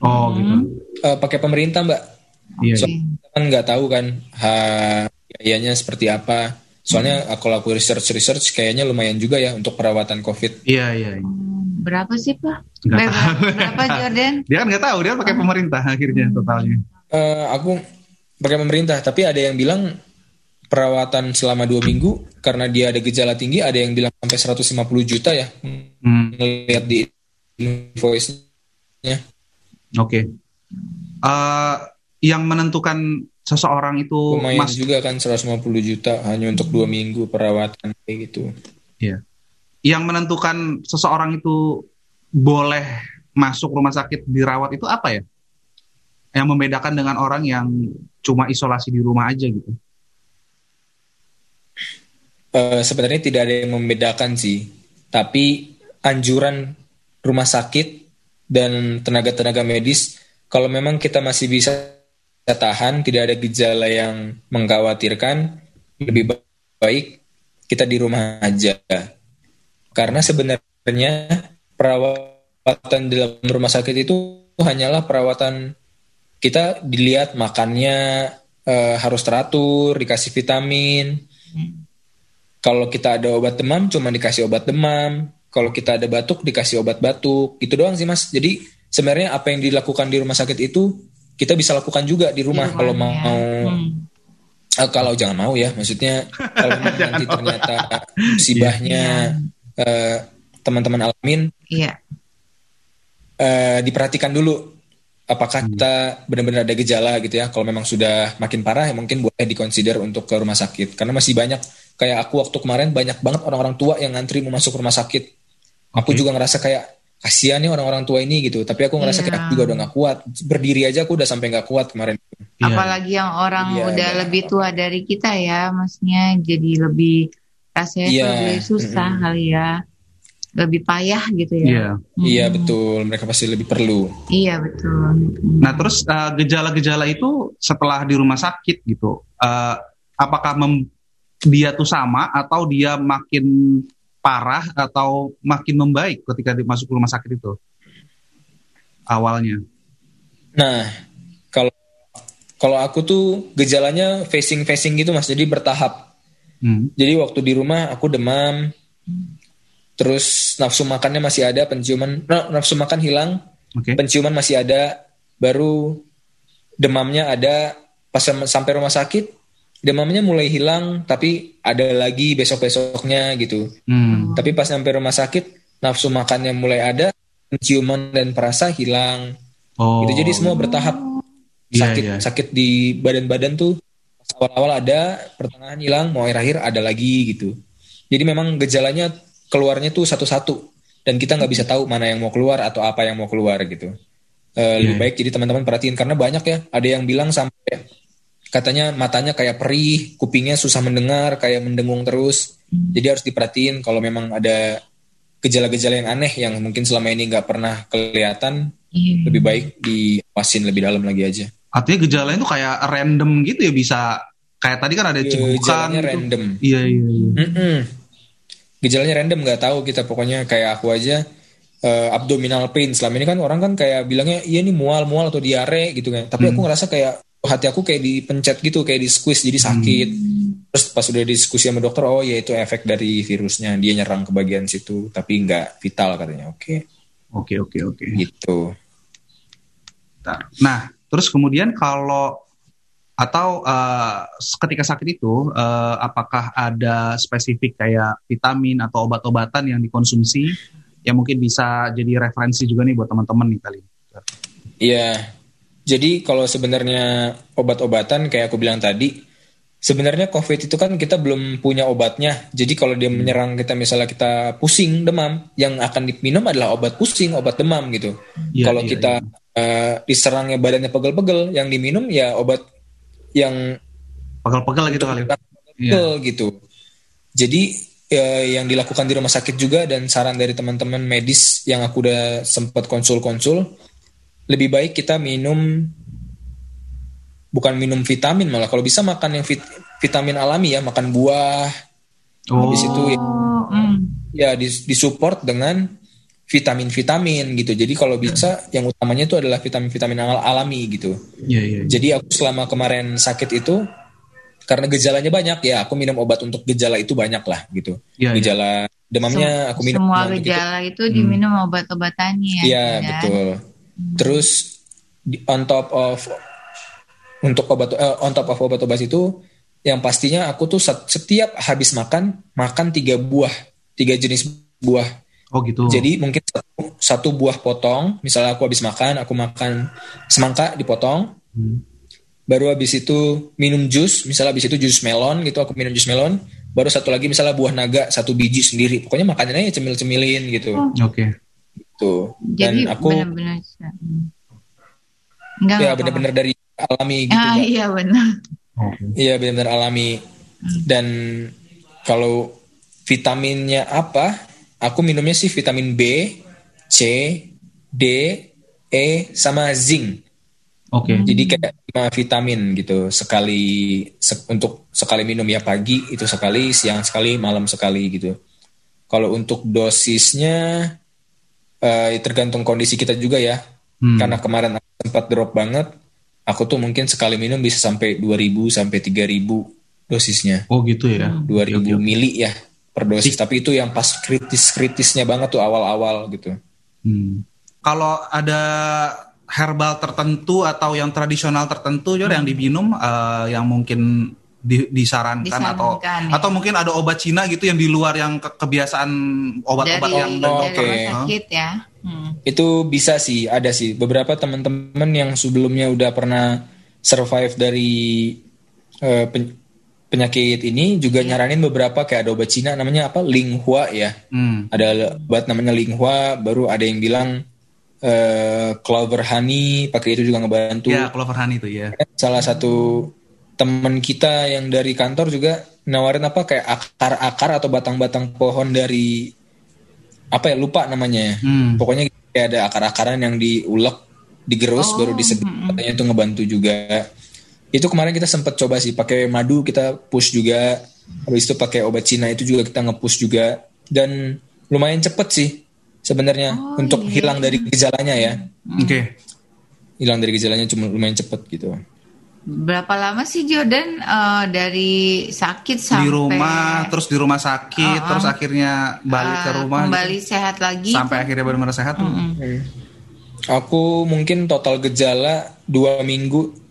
Oh Hmm. gitu. Eh, pakai pemerintah mbak. Iya. So- Kita kan nggak tahu kan ha, biayanya seperti apa. Soalnya Hmm. kalau aku research research kayaknya lumayan juga ya untuk perawatan COVID. Iya, iya. iya. Hmm, Berapa sih Pak? Nggak Ber- tahu. Berapa Jordan? Dia kan nggak tahu, dia pakai pemerintah akhirnya totalnya. Eh, aku pakai pemerintah, tapi ada yang bilang perawatan selama dua minggu karena dia ada gejala tinggi, ada yang bilang sampai 150 juta ya Hmm. ngelihat di invoice-nya. Oke. Eh, yang menentukan seseorang itu Lumayan mas juga kan 150 juta hanya untuk dua minggu perawatan kayak gitu. Iya. Yang menentukan seseorang itu boleh masuk rumah sakit dirawat itu apa ya? Yang membedakan dengan orang yang cuma isolasi di rumah aja gitu. Eh, sebenarnya tidak ada yang membedakan sih, tapi anjuran rumah sakit dan tenaga-tenaga medis kalau memang kita masih bisa tahan, tidak ada gejala yang mengkhawatirkan, lebih ba- baik kita di rumah aja. Karena sebenarnya perawatan dalam rumah sakit itu hanyalah perawatan kita dilihat makannya eh, harus teratur, dikasih vitamin, kalau kita ada obat demam cuma dikasih obat demam kalau kita ada batuk dikasih obat batuk. Itu doang sih mas. Jadi sebenarnya apa yang dilakukan di rumah sakit itu kita bisa lakukan juga di rumah Di kalau mau. rumahnya. Hmm. eh, kalau jangan mau ya. Maksudnya kalau nanti ternyata musibahnya eh, teman-teman alamin Iya. eh, diperhatikan dulu. Apakah kita benar-benar ada gejala gitu ya. Kalau memang sudah makin parah ya mungkin boleh dikonsider untuk ke rumah sakit. Karena masih banyak kayak aku waktu kemarin banyak banget orang-orang tua yang ngantri mau masuk rumah sakit aku juga ngerasa kayak kasihan nih orang-orang tua ini gitu tapi aku ngerasa yeah. kayak aku juga udah gak kuat berdiri aja aku udah sampai gak kuat kemarin yeah. apalagi yang orang yeah, udah yeah. lebih tua dari kita ya maksudnya jadi lebih rasanya yeah. lebih susah mm -hmm. kali ya lebih payah gitu ya yeah. hmm. iya betul mereka pasti lebih perlu iya betul nah terus uh, gejala-gejala itu setelah di rumah sakit gitu uh, apakah mem dia tuh sama atau dia makin parah atau makin membaik ketika masuk rumah sakit itu awalnya? Nah, kalau kalau aku tuh gejalanya facing facing gitu mas, jadi bertahap. Hmm. Jadi waktu di rumah aku demam, terus nafsu makannya masih ada, penciuman nafsu makan hilang, okay. penciuman masih ada, baru demamnya ada. Pas sampai rumah sakit, demamnya mulai hilang tapi ada lagi besok besoknya gitu hmm. Tapi pas sampai rumah sakit nafsu makannya mulai ada penciuman dan perasa hilang. Oh. gitu. Jadi semua bertahap. Iya, sakit yeah, yeah. sakit di badan-badan tuh awal-awal ada pertengahan hilang mau akhir-akhir ada lagi gitu. Jadi memang gejalanya keluarnya tuh satu-satu. Dan kita nggak bisa tahu mana yang mau keluar atau apa yang mau keluar gitu. Uh, lebih yeah. baik jadi teman-teman perhatiin. Karena banyak ya ada yang bilang sampai katanya matanya kayak perih, kupingnya susah mendengar, kayak mendengung terus. Hmm. Jadi harus diperhatiin kalau memang ada gejala-gejala yang aneh yang mungkin selama ini nggak pernah kelihatan, yeah. lebih baik diwasin lebih dalam lagi aja. Artinya gejala itu kayak random gitu ya bisa kayak tadi kan ada cegukan. Gejalanya gitu. random. Iya iya. iya. Mm -mm. Gejalanya random nggak tahu kita pokoknya kayak aku aja uh, abdominal pain. Selama ini kan orang kan kayak bilangnya iya nih mual mual atau diare gitu kan. Tapi hmm. aku ngerasa kayak hati aku kayak dipencet gitu kayak di squeeze jadi sakit. Hmm. terus pas udah diskusi sama dokter oh ya itu efek dari virusnya. Dia nyerang ke bagian situ tapi nggak vital katanya. Oke. Okay. oke okay, oke okay, oke. Okay. gitu nah terus kemudian kalau atau uh, ketika sakit itu uh, apakah ada spesifik kayak vitamin atau obat-obatan yang dikonsumsi? Yang mungkin bisa jadi referensi juga nih buat teman-teman nih kali Iya, jadi kalau sebenarnya obat-obatan kayak aku bilang tadi, sebenarnya COVID itu kan kita belum punya obatnya. Jadi kalau dia menyerang kita misalnya kita pusing demam, yang akan diminum adalah obat pusing, obat demam gitu. Ya, kalau ya, kita ya. Uh, diserangnya badannya pegel-pegel, yang diminum ya obat yang pegel-pegel gitu kali. Pegel ya. gitu. Jadi uh, yang dilakukan di rumah sakit juga dan saran dari teman-teman medis yang aku udah sempat konsul-konsul lebih baik kita minum bukan minum vitamin malah kalau bisa makan yang vit, vitamin alami ya makan buah oh. habis itu ya, mm. ya disupport dengan vitamin-vitamin gitu jadi kalau bisa yang utamanya itu adalah vitamin-vitamin al alami gitu yeah, yeah, yeah. jadi aku selama kemarin sakit itu karena gejalanya banyak ya aku minum obat untuk gejala itu banyak lah gitu yeah, iya. gejala yeah. demamnya aku minum semua gejala gitu. itu diminum hmm. obat-obatannya ya yeah, betul Terus on top of untuk obat uh, on top of obat-obat itu yang pastinya aku tuh setiap habis makan makan tiga buah tiga jenis buah. Oh gitu. Jadi mungkin satu, satu buah potong misalnya aku habis makan aku makan semangka dipotong. Hmm. baru habis itu minum jus misalnya habis itu jus melon gitu aku minum jus melon. Baru satu lagi misalnya buah naga satu biji sendiri. Pokoknya makanannya cemil cemilin gitu oke. okay gitu dan Jadi aku benar-benar Enggak ya benar-benar dari alami gitu ah, iya benar iya benar-benar alami hmm. dan kalau vitaminnya apa aku minumnya sih vitamin B C D E sama zinc Oke. Okay. Jadi kayak lima vitamin gitu sekali se untuk sekali minum ya pagi itu sekali, siang sekali, malam sekali gitu. Kalau untuk dosisnya uh, tergantung kondisi kita juga ya. Hmm. Karena kemarin aku sempat drop banget, aku tuh mungkin sekali minum bisa sampai 2000 sampai 3000 dosisnya. Oh gitu ya. 2000 okay, okay. mili ya per dosis, tapi itu yang pas kritis-kritisnya banget tuh awal-awal gitu. Hmm. Kalau ada herbal tertentu atau yang tradisional tertentu hmm. yang diminum uh, yang mungkin di, disarankan, disarankan atau ya. atau mungkin ada obat Cina gitu yang di luar yang ke, kebiasaan obat-obat yang oh, okay. sakit ya. Hmm. Itu bisa sih, ada sih beberapa teman-teman yang sebelumnya udah pernah survive dari uh, pen, penyakit ini juga yeah. nyaranin beberapa kayak ada obat Cina namanya apa Linghua ya. Hmm. Ada obat namanya Linghua, baru ada yang bilang uh, clover honey pakai itu juga ngebantu. Ya, yeah, clover honey itu ya. Salah satu teman kita yang dari kantor juga nawarin apa kayak akar-akar atau batang-batang pohon dari apa ya lupa namanya. Hmm. Pokoknya kayak ada akar-akaran yang diulek, digerus oh. baru disedot hmm. katanya itu ngebantu juga itu kemarin kita sempat coba sih pakai madu kita push juga habis itu pakai obat Cina itu juga kita ngepush juga dan lumayan cepet sih sebenarnya oh, untuk iya. hilang dari gejalanya ya oke okay. hilang dari gejalanya cuma lumayan cepet gitu berapa lama sih Jordan uh, dari sakit sampai di rumah terus di rumah sakit uh, terus akhirnya balik uh, ke rumah kembali gitu. sehat lagi sampai akhirnya benar-benar sehat uh, uh. aku mungkin total gejala dua minggu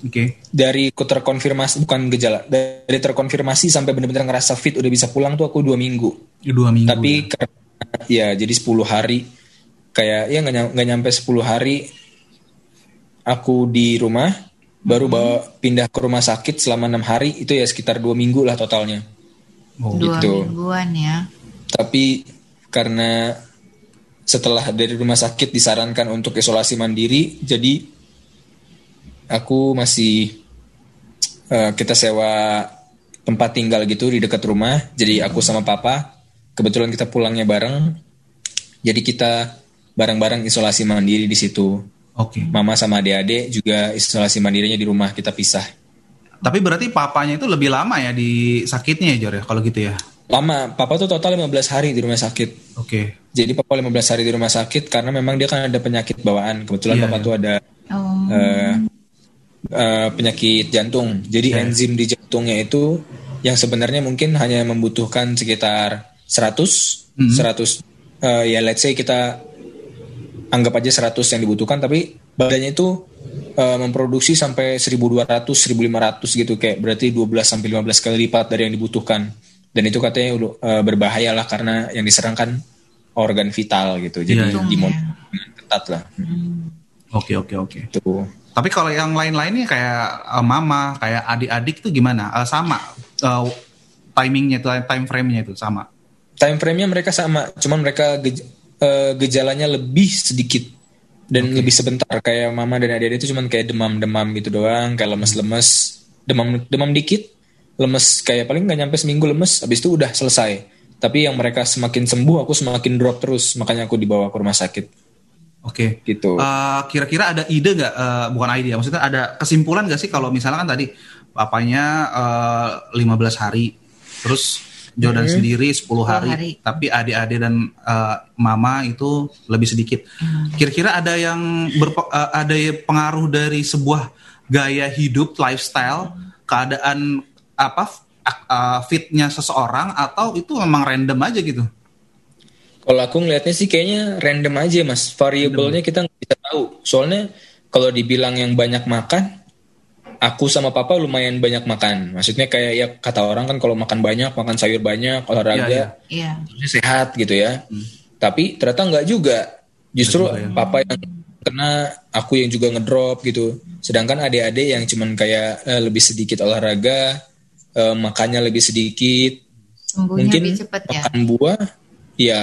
Oke. Okay. Dari aku terkonfirmasi bukan gejala, dari terkonfirmasi sampai benar-benar ngerasa fit udah bisa pulang tuh aku dua minggu. Dua minggu. Tapi ya, karena, ya jadi 10 hari kayak ya nggak nyampe 10 hari aku di rumah baru hmm. bawa pindah ke rumah sakit selama enam hari itu ya sekitar dua minggu lah totalnya. Oh. Dua gitu. mingguan ya. Tapi karena setelah dari rumah sakit disarankan untuk isolasi mandiri, jadi aku masih uh, kita sewa tempat tinggal gitu di dekat rumah. Jadi aku sama papa kebetulan kita pulangnya bareng. Jadi kita bareng-bareng isolasi mandiri di situ. Oke. Okay. Mama sama adik-adik juga isolasi mandirinya di rumah kita pisah. Tapi berarti papanya itu lebih lama ya di sakitnya ya Jor ya kalau gitu ya? Lama, papa tuh total 15 hari di rumah sakit. Oke. Okay. Jadi papa 15 hari di rumah sakit karena memang dia kan ada penyakit bawaan. Kebetulan yeah, papa yeah. tuh ada oh. uh, uh, penyakit jantung. Jadi yeah. enzim di jantungnya itu yang sebenarnya mungkin hanya membutuhkan sekitar 100 mm -hmm. 100 uh, ya let's say kita anggap aja 100 yang dibutuhkan tapi badannya itu uh, memproduksi sampai 1200 1500 gitu kayak berarti 12 sampai 15 kali lipat dari yang dibutuhkan. Dan itu katanya uh, berbahaya lah karena yang diserang kan organ vital gitu. Jadi yeah, yeah. ketat lah. Oke oke oke. Tuh. Tapi kalau yang lain-lainnya kayak uh, mama, kayak adik-adik itu gimana? Uh, sama uh, timingnya itu, time frame-nya itu sama. Time frame-nya mereka sama, cuman mereka gej uh, gejalanya lebih sedikit dan okay. lebih sebentar. Kayak mama dan adik-adik itu cuman kayak demam-demam gitu doang, kayak lemes-lemes, demam demam dikit, lemes kayak paling nggak nyampe seminggu lemes, habis itu udah selesai. Tapi yang mereka semakin sembuh, aku semakin drop terus, makanya aku dibawa ke rumah sakit. Oke, okay. gitu. Uh, kira-kira ada ide nggak? Uh, bukan ide, maksudnya ada kesimpulan nggak sih kalau misalnya kan tadi papanya uh, eh, 15 hari, terus Jordan hmm. sendiri 10 hari, hari, tapi adik-adik dan uh, mama itu lebih sedikit. Hmm. Kira-kira ada yang berpe, uh, ada pengaruh dari sebuah gaya hidup, lifestyle, keadaan apa uh, fitnya seseorang atau itu memang random aja gitu? Kalau aku ngelihatnya sih kayaknya random aja mas. Variabelnya kita nggak bisa tahu. Soalnya kalau dibilang yang banyak makan, aku sama papa lumayan banyak makan. Maksudnya kayak ya kata orang kan kalau makan banyak, makan sayur banyak, olahraga, yeah, yeah. sehat gitu ya. Hmm. Tapi ternyata nggak juga. Justru ya. papa yang kena, aku yang juga ngedrop gitu. Sedangkan adik-adik yang cuman kayak eh, lebih sedikit olahraga, eh, makannya lebih sedikit, Sembuhnya mungkin lebih cepet, ya? makan ya? buah ya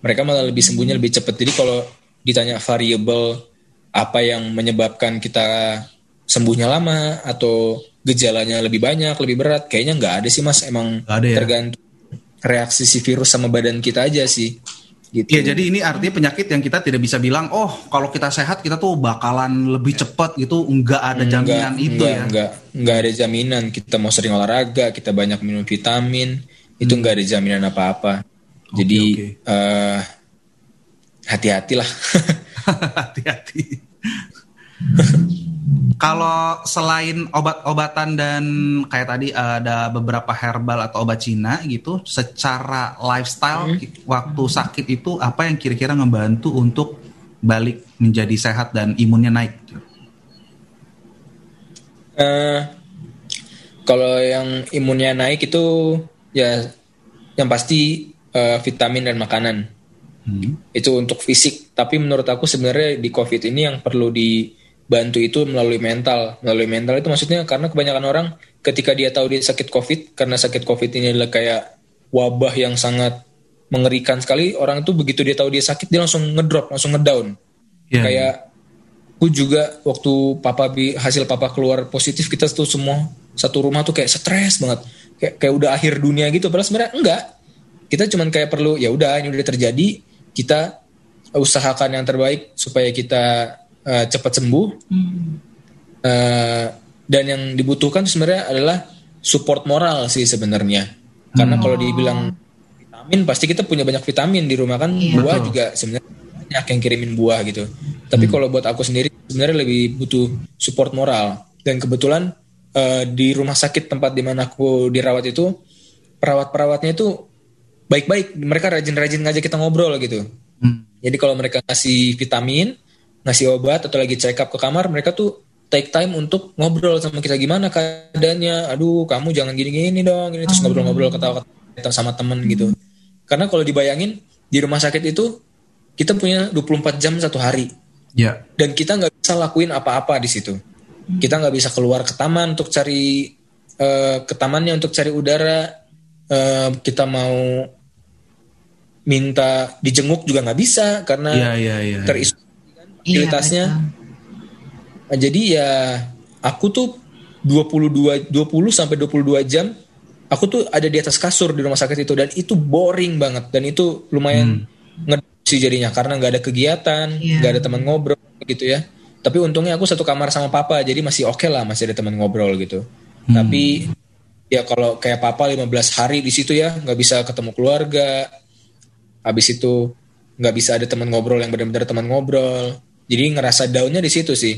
mereka malah lebih sembuhnya lebih cepat. Jadi kalau ditanya variabel apa yang menyebabkan kita sembuhnya lama atau gejalanya lebih banyak, lebih berat, kayaknya nggak ada sih mas. Emang ada ya? tergantung reaksi si virus sama badan kita aja sih. Gitu. Ya jadi ini artinya penyakit yang kita tidak bisa bilang, oh kalau kita sehat kita tuh bakalan lebih cepat gitu, nggak ada jaminan enggak, itu enggak, ya? Nggak, nggak ada jaminan. Kita mau sering olahraga, kita banyak minum vitamin, hmm. itu nggak ada jaminan apa-apa. Jadi okay, okay. uh, hati-hatilah. Hati-hati. Kalau selain obat-obatan dan kayak tadi ada beberapa herbal atau obat Cina gitu, secara lifestyle hmm. waktu sakit itu apa yang kira-kira ngebantu untuk balik menjadi sehat dan imunnya naik? Uh, kalau yang imunnya naik itu ya yang pasti uh, vitamin dan makanan. Hmm. Itu untuk fisik. Tapi menurut aku sebenarnya di COVID ini yang perlu di bantu itu melalui mental. Melalui mental itu maksudnya karena kebanyakan orang ketika dia tahu dia sakit COVID, karena sakit COVID ini adalah kayak wabah yang sangat mengerikan sekali, orang itu begitu dia tahu dia sakit, dia langsung ngedrop, langsung ngedown. Yeah. Kayak aku juga waktu papa bi hasil papa keluar positif, kita tuh semua satu rumah tuh kayak stres banget. Kayak, kayak udah akhir dunia gitu, padahal sebenarnya enggak. Kita cuman kayak perlu, ya udah ini udah terjadi, kita usahakan yang terbaik supaya kita uh, cepat sembuh. Hmm. Uh, dan yang dibutuhkan sebenarnya adalah support moral sih sebenarnya. Karena hmm. kalau dibilang vitamin pasti kita punya banyak vitamin di rumah kan iya. buah juga sebenarnya banyak yang kirimin buah gitu. Tapi hmm. kalau buat aku sendiri sebenarnya lebih butuh support moral. Dan kebetulan uh, di rumah sakit tempat di mana aku dirawat itu perawat-perawatnya itu baik-baik. Mereka rajin-rajin ngajak kita ngobrol gitu. Hmm. Jadi kalau mereka ngasih vitamin, ngasih obat atau lagi check up ke kamar mereka tuh take time untuk ngobrol sama kita gimana keadaannya. Aduh kamu jangan gini-gini dong. Ini terus ngobrol-ngobrol ketawa-ketawa sama temen gitu. Karena kalau dibayangin di rumah sakit itu kita punya 24 jam satu hari. Ya. Dan kita nggak bisa lakuin apa-apa di situ. Kita nggak bisa keluar ke taman untuk cari uh, ke tamannya untuk cari udara. Uh, kita mau minta dijenguk juga nggak bisa karena ya, ya, ya, terisolasi fasilitasnya. Iya, jadi ya aku tuh 22 20 sampai 22 jam aku tuh ada di atas kasur di rumah sakit itu dan itu boring banget dan itu lumayan hmm. sih jadinya karena nggak ada kegiatan, iya. nggak yeah. ada teman ngobrol gitu ya. Tapi untungnya aku satu kamar sama papa jadi masih oke okay lah masih ada teman ngobrol gitu. Hmm. Tapi ya kalau kayak papa 15 hari di situ ya nggak bisa ketemu keluarga. Habis itu nggak bisa ada teman ngobrol yang benar-benar teman ngobrol jadi ngerasa daunnya di situ sih.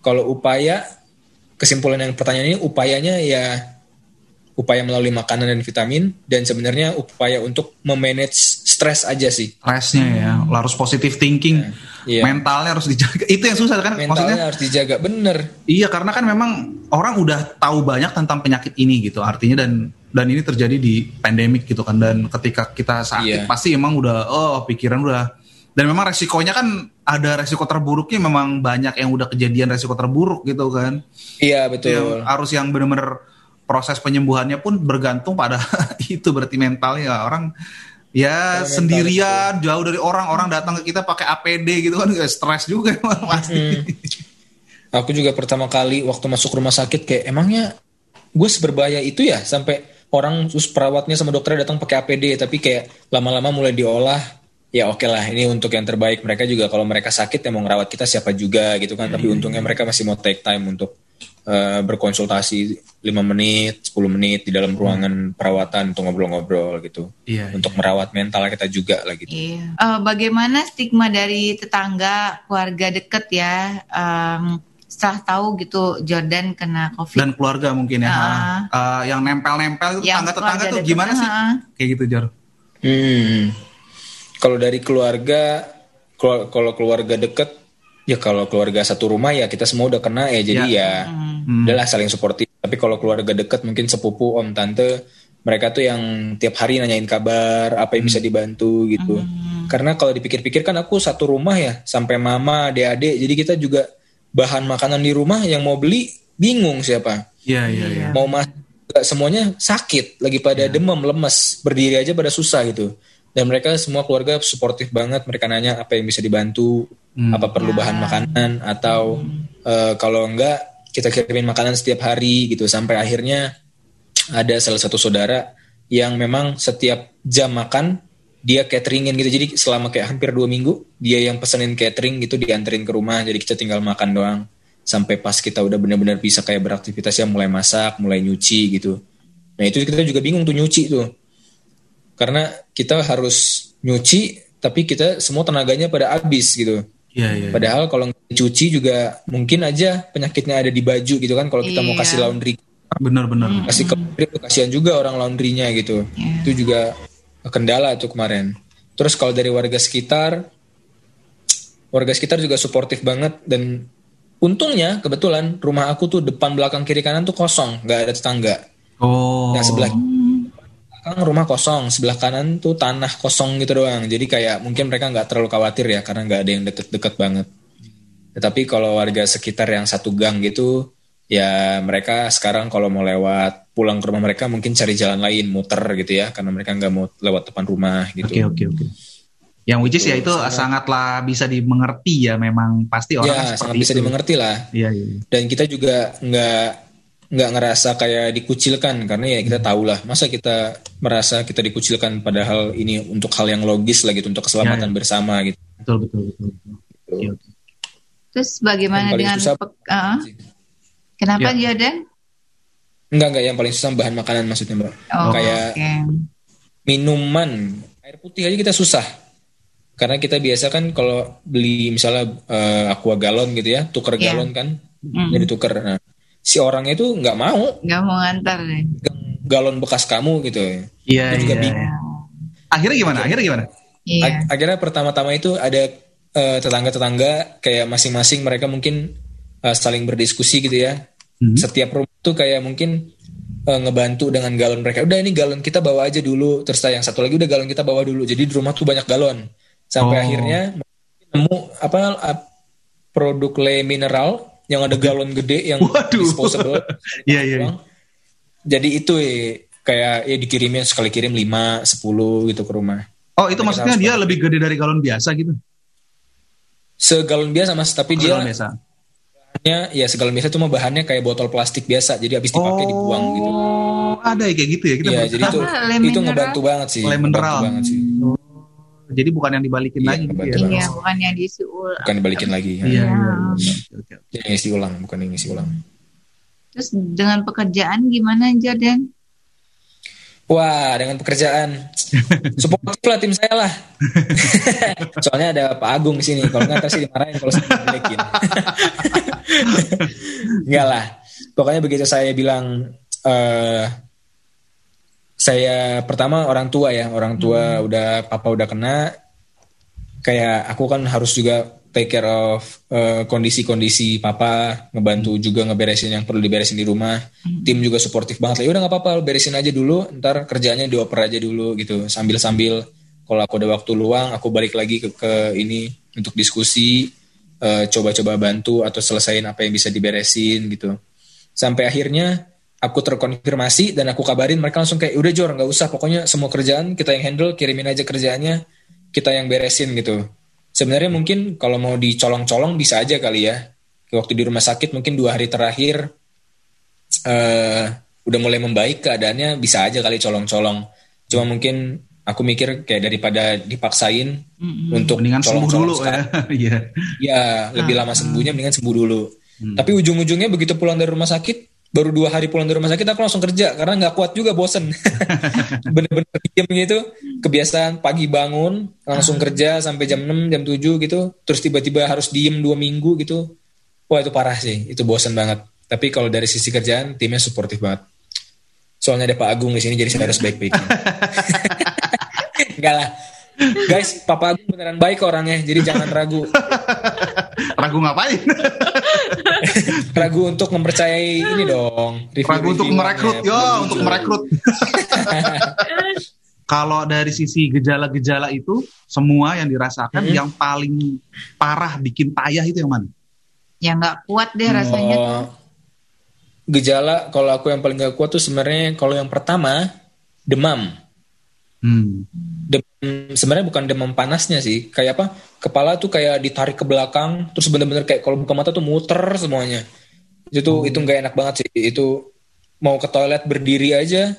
Kalau upaya kesimpulan yang pertanyaan ini upayanya ya upaya melalui makanan dan vitamin dan sebenarnya upaya untuk memanage stres aja sih. Stresnya ya, harus positive thinking, ya, iya. mentalnya harus dijaga. Itu yang susah kan? Mentalnya Maksudnya harus dijaga, bener. Iya karena kan memang orang udah tahu banyak tentang penyakit ini gitu, artinya dan dan ini terjadi di pandemik gitu kan dan ketika kita sakit iya. pasti emang udah oh pikiran udah dan memang resikonya kan ada resiko terburuknya memang banyak yang udah kejadian resiko terburuk gitu kan. Iya betul. Yang harus yang benar-benar proses penyembuhannya pun bergantung pada itu berarti mentalnya orang ya Kalo sendirian mental, jauh dari orang orang datang ke kita pakai APD gitu kan stres juga pasti. Hmm. aku juga pertama kali waktu masuk rumah sakit kayak emangnya gue seberbahaya itu ya? Sampai orang terus perawatnya sama dokternya datang pakai APD tapi kayak lama-lama mulai diolah ya oke okay lah. Ini untuk yang terbaik mereka juga. Kalau mereka sakit yang mau ngerawat kita siapa juga gitu kan. Tapi untungnya mereka masih mau take time untuk uh, berkonsultasi 5 menit 10 menit di dalam ruangan perawatan untuk ngobrol-ngobrol gitu. Iya, untuk iya. merawat mental kita juga lah gitu. Iya. uh, bagaimana stigma dari tetangga keluarga deket ya? Um, setelah tahu gitu Jordan kena covid. Dan keluarga mungkin ya. Uh, uh, yang nempel-nempel itu tetangga-tetangga tuh gimana sih? Uh, kayak gitu Jor. Hmm kalau dari keluarga kalau keluarga deket ya kalau keluarga satu rumah ya kita semua udah kena ya jadi ya, ya hmm. adalah saling suportif tapi kalau keluarga deket mungkin sepupu om tante mereka tuh yang tiap hari nanyain kabar apa yang bisa hmm. dibantu gitu hmm. karena kalau dipikir-pikir kan aku satu rumah ya sampai mama adik-adik jadi kita juga bahan makanan di rumah yang mau beli bingung siapa Iya iya iya. Mau mas semuanya sakit, lagi pada ya. demam, lemes, berdiri aja pada susah gitu dan mereka semua keluarga suportif banget. Mereka nanya apa yang bisa dibantu hmm. apa perlu bahan makanan atau hmm. uh, kalau enggak kita kirimin makanan setiap hari gitu. Sampai akhirnya ada salah satu saudara yang memang setiap jam makan dia cateringin gitu. Jadi selama kayak hampir dua minggu dia yang pesenin catering gitu dianterin ke rumah. Jadi kita tinggal makan doang. Sampai pas kita udah benar-benar bisa kayak beraktivitas ya mulai masak mulai nyuci gitu. Nah itu kita juga bingung tuh nyuci tuh karena kita harus nyuci tapi kita semua tenaganya pada habis gitu. Iya, iya. Padahal kalau cuci juga mungkin aja penyakitnya ada di baju gitu kan kalau kita iya. mau kasih laundry. Benar-benar. Hmm. Kasih ke itu kasihan juga orang laundrynya gitu. Yeah. Itu juga kendala tuh kemarin. Terus kalau dari warga sekitar warga sekitar juga suportif banget dan untungnya kebetulan rumah aku tuh depan belakang kiri kanan tuh kosong, nggak ada tetangga. Oh. Yang sebelah belakang rumah kosong, sebelah kanan tuh tanah kosong gitu doang. Jadi kayak mungkin mereka nggak terlalu khawatir ya karena nggak ada yang deket-deket banget. Tetapi kalau warga sekitar yang satu gang gitu, ya mereka sekarang kalau mau lewat pulang ke rumah mereka mungkin cari jalan lain, muter gitu ya, karena mereka nggak mau lewat depan rumah gitu. Oke okay, oke okay, oke. Okay. Yang which is ya itu sangat, sangatlah bisa dimengerti ya memang pasti orang ya, sangat bisa dimengerti lah. Iya, iya. Dan kita juga nggak nggak ngerasa kayak dikucilkan karena ya kita tahu lah masa kita merasa kita dikucilkan padahal ini untuk hal yang logis lah gitu untuk keselamatan ya, ya. bersama gitu. Betul betul betul. betul. Gitu. Terus bagaimana dengan susah, uh, kenapa ya. Jordan? Enggak enggak yang paling susah bahan makanan maksudnya mbak. Oh, kayak okay. minuman air putih aja kita susah karena kita biasa kan kalau beli misalnya uh, aqua galon gitu ya tuker yeah. galon kan mm. jadi tuker nah si orangnya itu nggak mau. Nggak mau ngantar deh galon bekas kamu gitu. Ya iya juga iya. bingung. akhirnya gimana? Akhirnya gimana? Iya. akhirnya pertama-tama itu ada uh, tetangga-tetangga kayak masing-masing mereka mungkin uh, saling berdiskusi gitu ya. Hmm. setiap rumah tuh kayak mungkin uh, ngebantu dengan galon mereka. Udah ini galon kita bawa aja dulu. Terus yang satu lagi udah galon kita bawa dulu. Jadi di rumah tuh banyak galon. Sampai oh. akhirnya nemu apa produk le mineral yang ada galon gede yang Waduh. disposable. Iya iya. Jadi itu ya, kayak ya dikirimnya sekali kirim 5, 10 gitu ke rumah. Oh, itu Jadi maksudnya dia lebih gede dari galon biasa gitu. Segalon biasa Mas, tapi oh, dia biasa. Bahannya ya segalon biasa cuma bahannya kayak botol plastik biasa. Jadi habis dipakai oh, dibuang gitu. Oh, ada ya kayak gitu ya. Kita Iya, jadi itu itu ngebantu banget sih. Lemon banget sih. Oh. Jadi bukan yang dibalikin iya, lagi gitu ya. Iya, bukan yang diisi ulang. Bukan dibalikin lagi. Iya, iya. iya. Yang isi ulang, bukan yang isi ulang. Terus dengan pekerjaan gimana Jordan? Wah, dengan pekerjaan support lah tim saya lah. Soalnya ada Pak Agung di sini. Kalau nggak sih dimarahin kalau saya balikin. Enggak lah. Pokoknya begitu saya bilang uh, saya pertama orang tua ya orang tua hmm. udah papa udah kena kayak aku kan harus juga take care of uh, kondisi-kondisi papa ngebantu hmm. juga ngeberesin yang perlu diberesin di rumah hmm. tim juga suportif banget lah ya udah nggak apa-apa beresin aja dulu ntar kerjanya dioper aja dulu gitu sambil sambil kalau aku ada waktu luang aku balik lagi ke, ke ini untuk diskusi eh, coba-coba bantu atau selesaiin apa yang bisa diberesin gitu sampai akhirnya aku terkonfirmasi dan aku kabarin mereka langsung kayak udah Jor nggak usah pokoknya semua kerjaan kita yang handle kirimin aja kerjaannya kita yang beresin gitu. Sebenarnya mungkin kalau mau dicolong-colong bisa aja kali ya. Waktu di rumah sakit mungkin dua hari terakhir uh, udah mulai membaik keadaannya bisa aja kali colong-colong. Cuma mungkin aku mikir kayak daripada dipaksain mm-hmm. untuk mendingan colong sembuh dulu ya. iya. Ya lebih lama sembuhnya mendingan sembuh dulu. Hmm. tapi ujung-ujungnya begitu pulang dari rumah sakit baru dua hari pulang dari rumah sakit aku langsung kerja karena nggak kuat juga bosen. Bener-bener diem gitu. Kebiasaan pagi bangun langsung ah. kerja sampai jam 6 jam 7 gitu. Terus tiba-tiba harus diem dua minggu gitu. Wah itu parah sih. Itu bosen banget. Tapi kalau dari sisi kerjaan timnya suportif banget. Soalnya ada Pak Agung di sini jadi saya harus baik-baik. Enggak lah. Guys, Papa Agung beneran baik orangnya, jadi jangan ragu. ragu ngapain? ragu untuk mempercayai ini dong. ragu untuk merekrut, yo, untuk merekrut. Kalau dari sisi gejala-gejala itu, semua yang dirasakan hmm. yang paling parah bikin payah itu yang mana? Yang nggak kuat deh rasanya oh, tuh. Gejala kalau aku yang paling gak kuat tuh sebenarnya kalau yang pertama demam. Hmm. Demam sebenarnya bukan demam panasnya sih, kayak apa? Kepala tuh kayak ditarik ke belakang, terus bener-bener kayak kalau buka mata tuh muter semuanya. Itu oh. itu nggak enak banget sih. Itu mau ke toilet berdiri aja.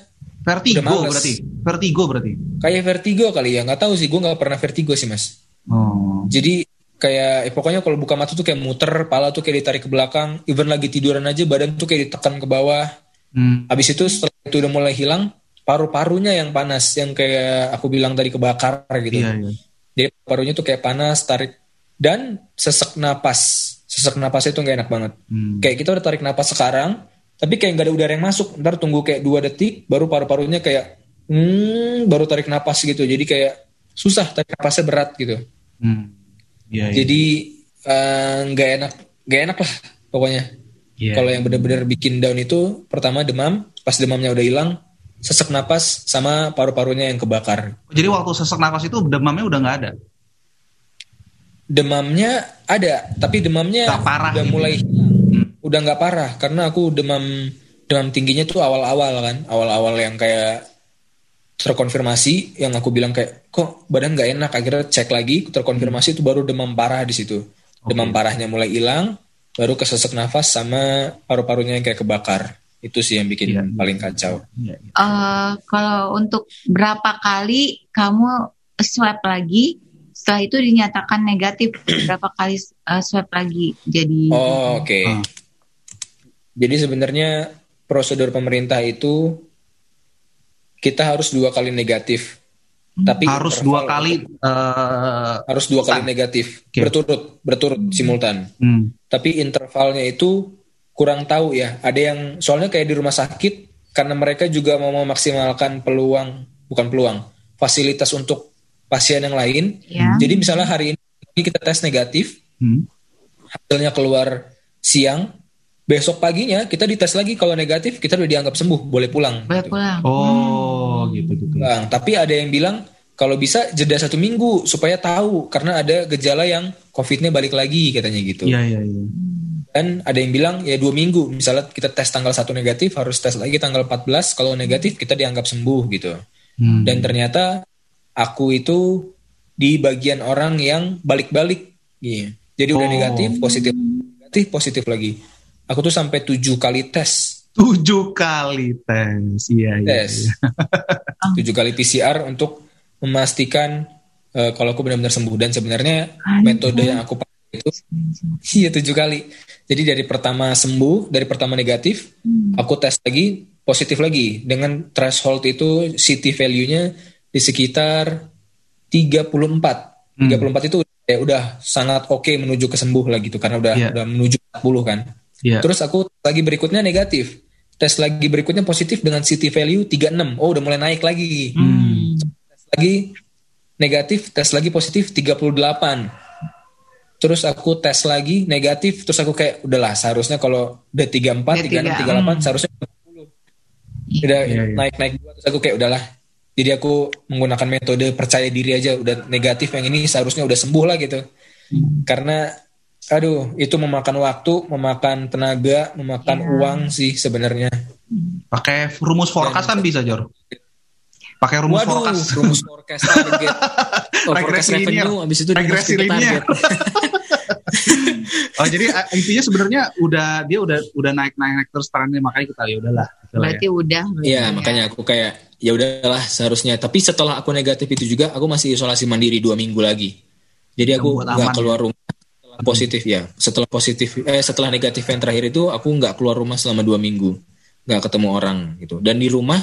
Vertigo berarti. Vertigo berarti. Kayak vertigo kali ya, nggak tahu sih. Gue nggak pernah vertigo sih mas. Oh. Jadi kayak eh, pokoknya kalau buka mata tuh kayak muter, kepala tuh kayak ditarik ke belakang. Even lagi tiduran aja badan tuh kayak ditekan ke bawah. Hmm. Habis itu setelah itu udah mulai hilang, paru-parunya yang panas yang kayak aku bilang tadi kebakar gitu. Iya, iya. Jadi parunya tuh kayak panas, tarik dan sesek napas. Sesek napas itu nggak enak banget. Hmm. Kayak kita udah tarik napas sekarang, tapi kayak nggak ada udara yang masuk. Ntar tunggu kayak dua detik, baru paru-parunya kayak hmm, baru tarik napas gitu. Jadi kayak susah tarik napasnya berat gitu. Hmm. Ya, Jadi eh, nggak uh, enak, nggak enak lah pokoknya. Yeah. Kalau yang benar-benar bikin down itu pertama demam, pas demamnya udah hilang, sesak napas sama paru-parunya yang kebakar. Jadi waktu sesak napas itu demamnya udah nggak ada? demamnya ada tapi demamnya gak parah udah gitu. mulai ya? hmm. udah nggak parah karena aku demam demam tingginya tuh awal-awal kan awal-awal yang kayak terkonfirmasi yang aku bilang kayak kok badan nggak enak akhirnya cek lagi terkonfirmasi itu baru demam parah di situ okay. demam parahnya mulai hilang baru kesesak nafas sama paru-parunya yang kayak kebakar itu sih yang bikin yeah. paling kacau. Uh, kalau untuk berapa kali kamu swab lagi setelah itu dinyatakan negatif berapa kali uh, swab lagi jadi oh oke okay. uh. jadi sebenarnya prosedur pemerintah itu kita harus dua kali negatif hmm. tapi harus dua kali uh, harus dua kali negatif okay. berturut berturut simultan hmm. tapi intervalnya itu kurang tahu ya ada yang soalnya kayak di rumah sakit karena mereka juga mau memaksimalkan peluang bukan peluang fasilitas untuk pasien yang lain. Ya. Jadi misalnya hari ini kita tes negatif, hmm. hasilnya keluar siang, besok paginya kita dites lagi kalau negatif kita udah dianggap sembuh, boleh pulang. Boleh gitu. pulang. Oh, hmm. gitu gitu. Bang, tapi ada yang bilang kalau bisa jeda satu minggu supaya tahu karena ada gejala yang COVID-nya balik lagi katanya gitu. Iya iya iya. Dan ada yang bilang ya dua minggu, misalnya kita tes tanggal satu negatif harus tes lagi tanggal 14 kalau negatif kita dianggap sembuh gitu. Hmm. Dan ternyata aku itu di bagian orang yang balik-balik gitu. Jadi oh. udah negatif, positif, negatif, positif lagi. Aku tuh sampai tujuh kali tes. Tujuh kali tes, iya. iya tes. Iya. tujuh kali PCR untuk memastikan uh, kalau aku benar-benar sembuh. Dan sebenarnya metode yang aku pakai itu, iya tujuh kali. Jadi dari pertama sembuh, dari pertama negatif, hmm. aku tes lagi, positif lagi. Dengan threshold itu, CT value-nya di sekitar 34. Hmm. 34 itu ya udah sangat oke okay menuju ke sembuh lah gitu karena udah yeah. udah menuju 40 kan. Yeah. Terus aku lagi berikutnya negatif. Tes lagi berikutnya positif dengan CT value 36. Oh, udah mulai naik lagi. Hmm. Tes lagi negatif, tes lagi positif 38. Terus aku tes lagi negatif, terus aku kayak udahlah seharusnya kalau udah 34, ya, 36, 38 hmm. seharusnya 40. Udah yeah, yeah. naik-naik terus aku kayak udahlah jadi aku menggunakan metode percaya diri aja udah negatif yang ini seharusnya udah sembuh lah gitu. Hmm. Karena aduh itu memakan waktu, memakan tenaga, memakan yeah. uang sih sebenarnya. Pakai rumus forecast kan bisa Jor. Pakai rumus Waduh, forecast. rumus forecast target. Oh, forecast revenue habis itu regresi target. oh jadi eh, intinya sebenarnya udah dia udah udah naik naik naik terus trennya makanya kita ya udahlah. Berarti ya. udah. Iya makanya aku kayak ya udahlah seharusnya. Tapi setelah aku negatif itu juga aku masih isolasi mandiri dua minggu lagi. Jadi aku nggak keluar ya. rumah setelah positif ya. Setelah positif eh setelah negatif yang terakhir itu aku nggak keluar rumah selama dua minggu, nggak ketemu orang gitu. Dan di rumah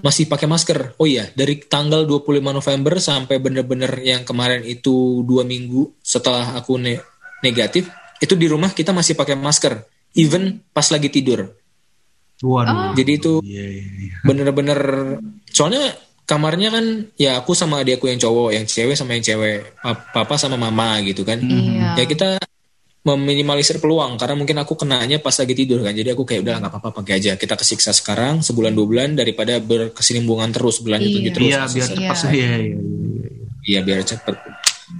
masih pakai masker. Oh iya, dari tanggal 25 November sampai bener-bener yang kemarin itu dua minggu setelah aku ne negatif, itu di rumah kita masih pakai masker, even pas lagi tidur. Waduh. Jadi itu iya, iya, iya. bener-bener soalnya kamarnya kan ya aku sama adikku yang cowok, yang cewek sama yang cewek, papa sama mama gitu kan. Iya. Ya kita meminimalisir peluang karena mungkin aku kenanya pas lagi tidur kan. Jadi aku kayak udah nggak apa-apa pakai aja. Kita kesiksa sekarang sebulan dua bulan daripada berkesinambungan terus bulan itu gitu terus. Iya biar cepat iya. Iya, iya, iya, biar cepet.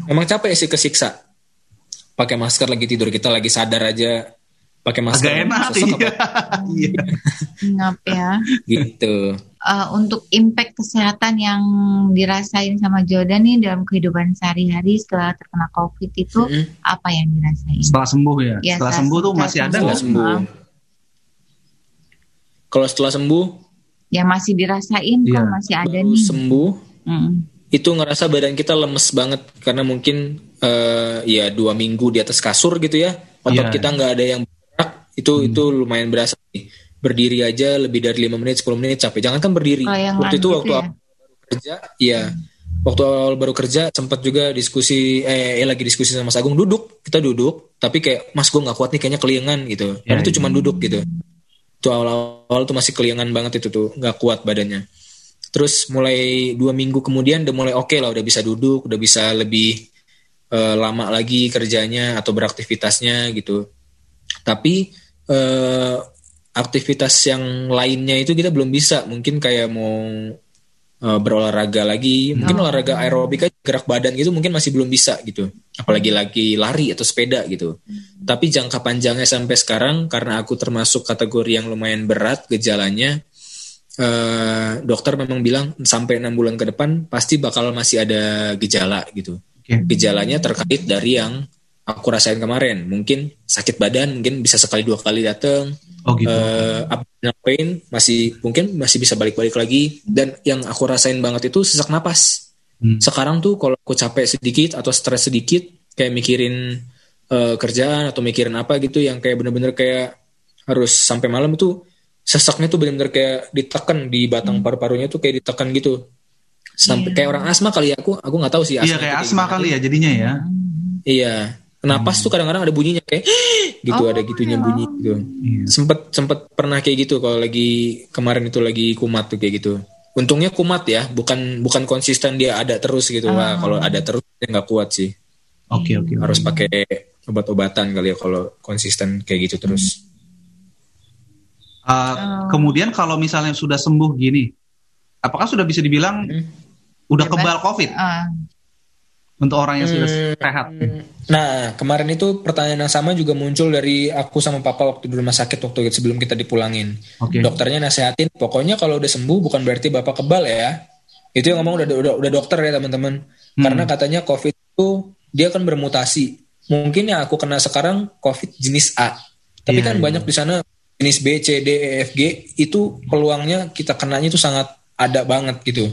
Memang capek sih kesiksa. Pakai masker lagi tidur kita lagi sadar aja pakai masker agak enak iya. iya. ngap ya gitu uh, untuk impact kesehatan yang dirasain sama Jordan nih dalam kehidupan sehari-hari setelah terkena COVID itu mm -hmm. apa yang dirasain? Setelah sembuh ya? ya setelah sembuh tuh masih ada nggak sembuh? Kalau setelah sembuh? Ya masih dirasain yeah. kan masih ada nih. Sembuh? Mm. Itu ngerasa badan kita lemes banget karena mungkin uh, ya dua minggu di atas kasur gitu ya. Otot yeah. kita nggak ada yang itu hmm. itu lumayan berasa nih. Berdiri aja lebih dari lima menit 10 menit capek. Jangan kan berdiri. Oh, waktu itu waktu ya? baru kerja, iya. Hmm. Waktu awal baru kerja sempat juga diskusi eh, eh lagi diskusi sama Mas Agung duduk, kita duduk, tapi kayak Mas gue nggak kuat nih kayaknya keliengan gitu. Ya, Dan itu ya. cuma duduk gitu. Itu awal-awal tuh masih keliengan banget itu tuh, nggak kuat badannya. Terus mulai dua minggu kemudian udah mulai oke okay lah, udah bisa duduk, udah bisa lebih uh, lama lagi kerjanya atau beraktivitasnya gitu. Tapi uh, aktivitas yang lainnya itu kita belum bisa mungkin kayak mau uh, berolahraga lagi mungkin oh. olahraga aerobik aja gerak badan gitu mungkin masih belum bisa gitu apalagi lagi lari atau sepeda gitu hmm. tapi jangka panjangnya sampai sekarang karena aku termasuk kategori yang lumayan berat gejalanya uh, dokter memang bilang sampai enam bulan ke depan pasti bakal masih ada gejala gitu okay. gejalanya terkait dari yang aku rasain kemarin mungkin sakit badan mungkin bisa sekali dua kali datang Oh gitu. Uh, pain masih mungkin masih bisa balik-balik lagi dan yang aku rasain banget itu sesak napas. Hmm. Sekarang tuh kalau aku capek sedikit atau stres sedikit kayak mikirin uh, kerjaan atau mikirin apa gitu yang kayak bener-bener kayak harus sampai malam itu sesaknya tuh bener-bener kayak ditekan di batang hmm. paru-parunya tuh kayak ditekan gitu. Sampai yeah. kayak orang asma kali ya aku aku nggak tahu sih Iya kayak asma kali ya jadinya ya. Iya. Napas hmm. tuh kadang-kadang ada bunyinya kayak gitu oh, ada gitunya ya. bunyi gitu. Iya. Sempet sempet pernah kayak gitu kalau lagi kemarin itu lagi kumat tuh kayak gitu. Untungnya kumat ya, bukan bukan konsisten dia ada terus gitu. Oh. Wah, kalau ada terus dia nggak kuat sih. Oke okay, oke. Okay, Harus pakai obat-obatan kali ya kalau konsisten kayak gitu terus. Uh, oh. Kemudian kalau misalnya sudah sembuh gini, apakah sudah bisa dibilang hmm. udah kebal COVID? Uh untuk orang yang sudah hmm, sehat? Nah, kemarin itu pertanyaan yang sama juga muncul dari aku sama papa waktu di rumah sakit waktu itu sebelum kita dipulangin. Okay. Dokternya nasehatin, pokoknya kalau udah sembuh bukan berarti bapak kebal ya. Itu yang ngomong udah udah, udah dokter ya teman-teman. Hmm. Karena katanya COVID itu dia kan bermutasi. Mungkin yang aku kena sekarang COVID jenis A. Tapi yeah, kan yeah. banyak di sana jenis B, C, D, E, F, G itu peluangnya kita kenanya itu sangat ada banget gitu.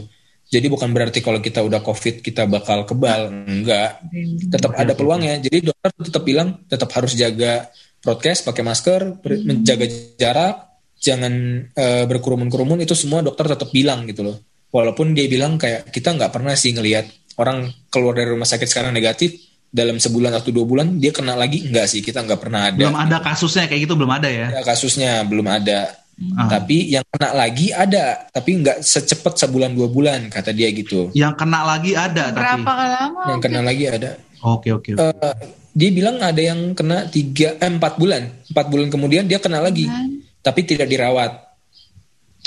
Jadi bukan berarti kalau kita udah COVID kita bakal kebal, enggak. Tetap ada peluangnya. Jadi dokter tetap bilang tetap harus jaga prokes, pakai masker, menjaga jarak, jangan uh, berkerumun-kerumun itu semua dokter tetap bilang gitu loh. Walaupun dia bilang kayak kita nggak pernah sih ngelihat orang keluar dari rumah sakit sekarang negatif dalam sebulan atau dua bulan dia kena lagi enggak sih kita nggak pernah ada belum ada kasusnya kayak gitu belum ada ya, ya kasusnya belum ada Hmm. Tapi yang kena lagi ada, tapi nggak secepat sebulan dua bulan kata dia gitu. Yang kena lagi ada. Berapa tapi... lama? Yang kena lagi ada. Oke oke. Okay, uh, dia bilang ada yang kena tiga, eh, empat bulan, empat bulan kemudian dia kena lagi, tapi tidak dirawat.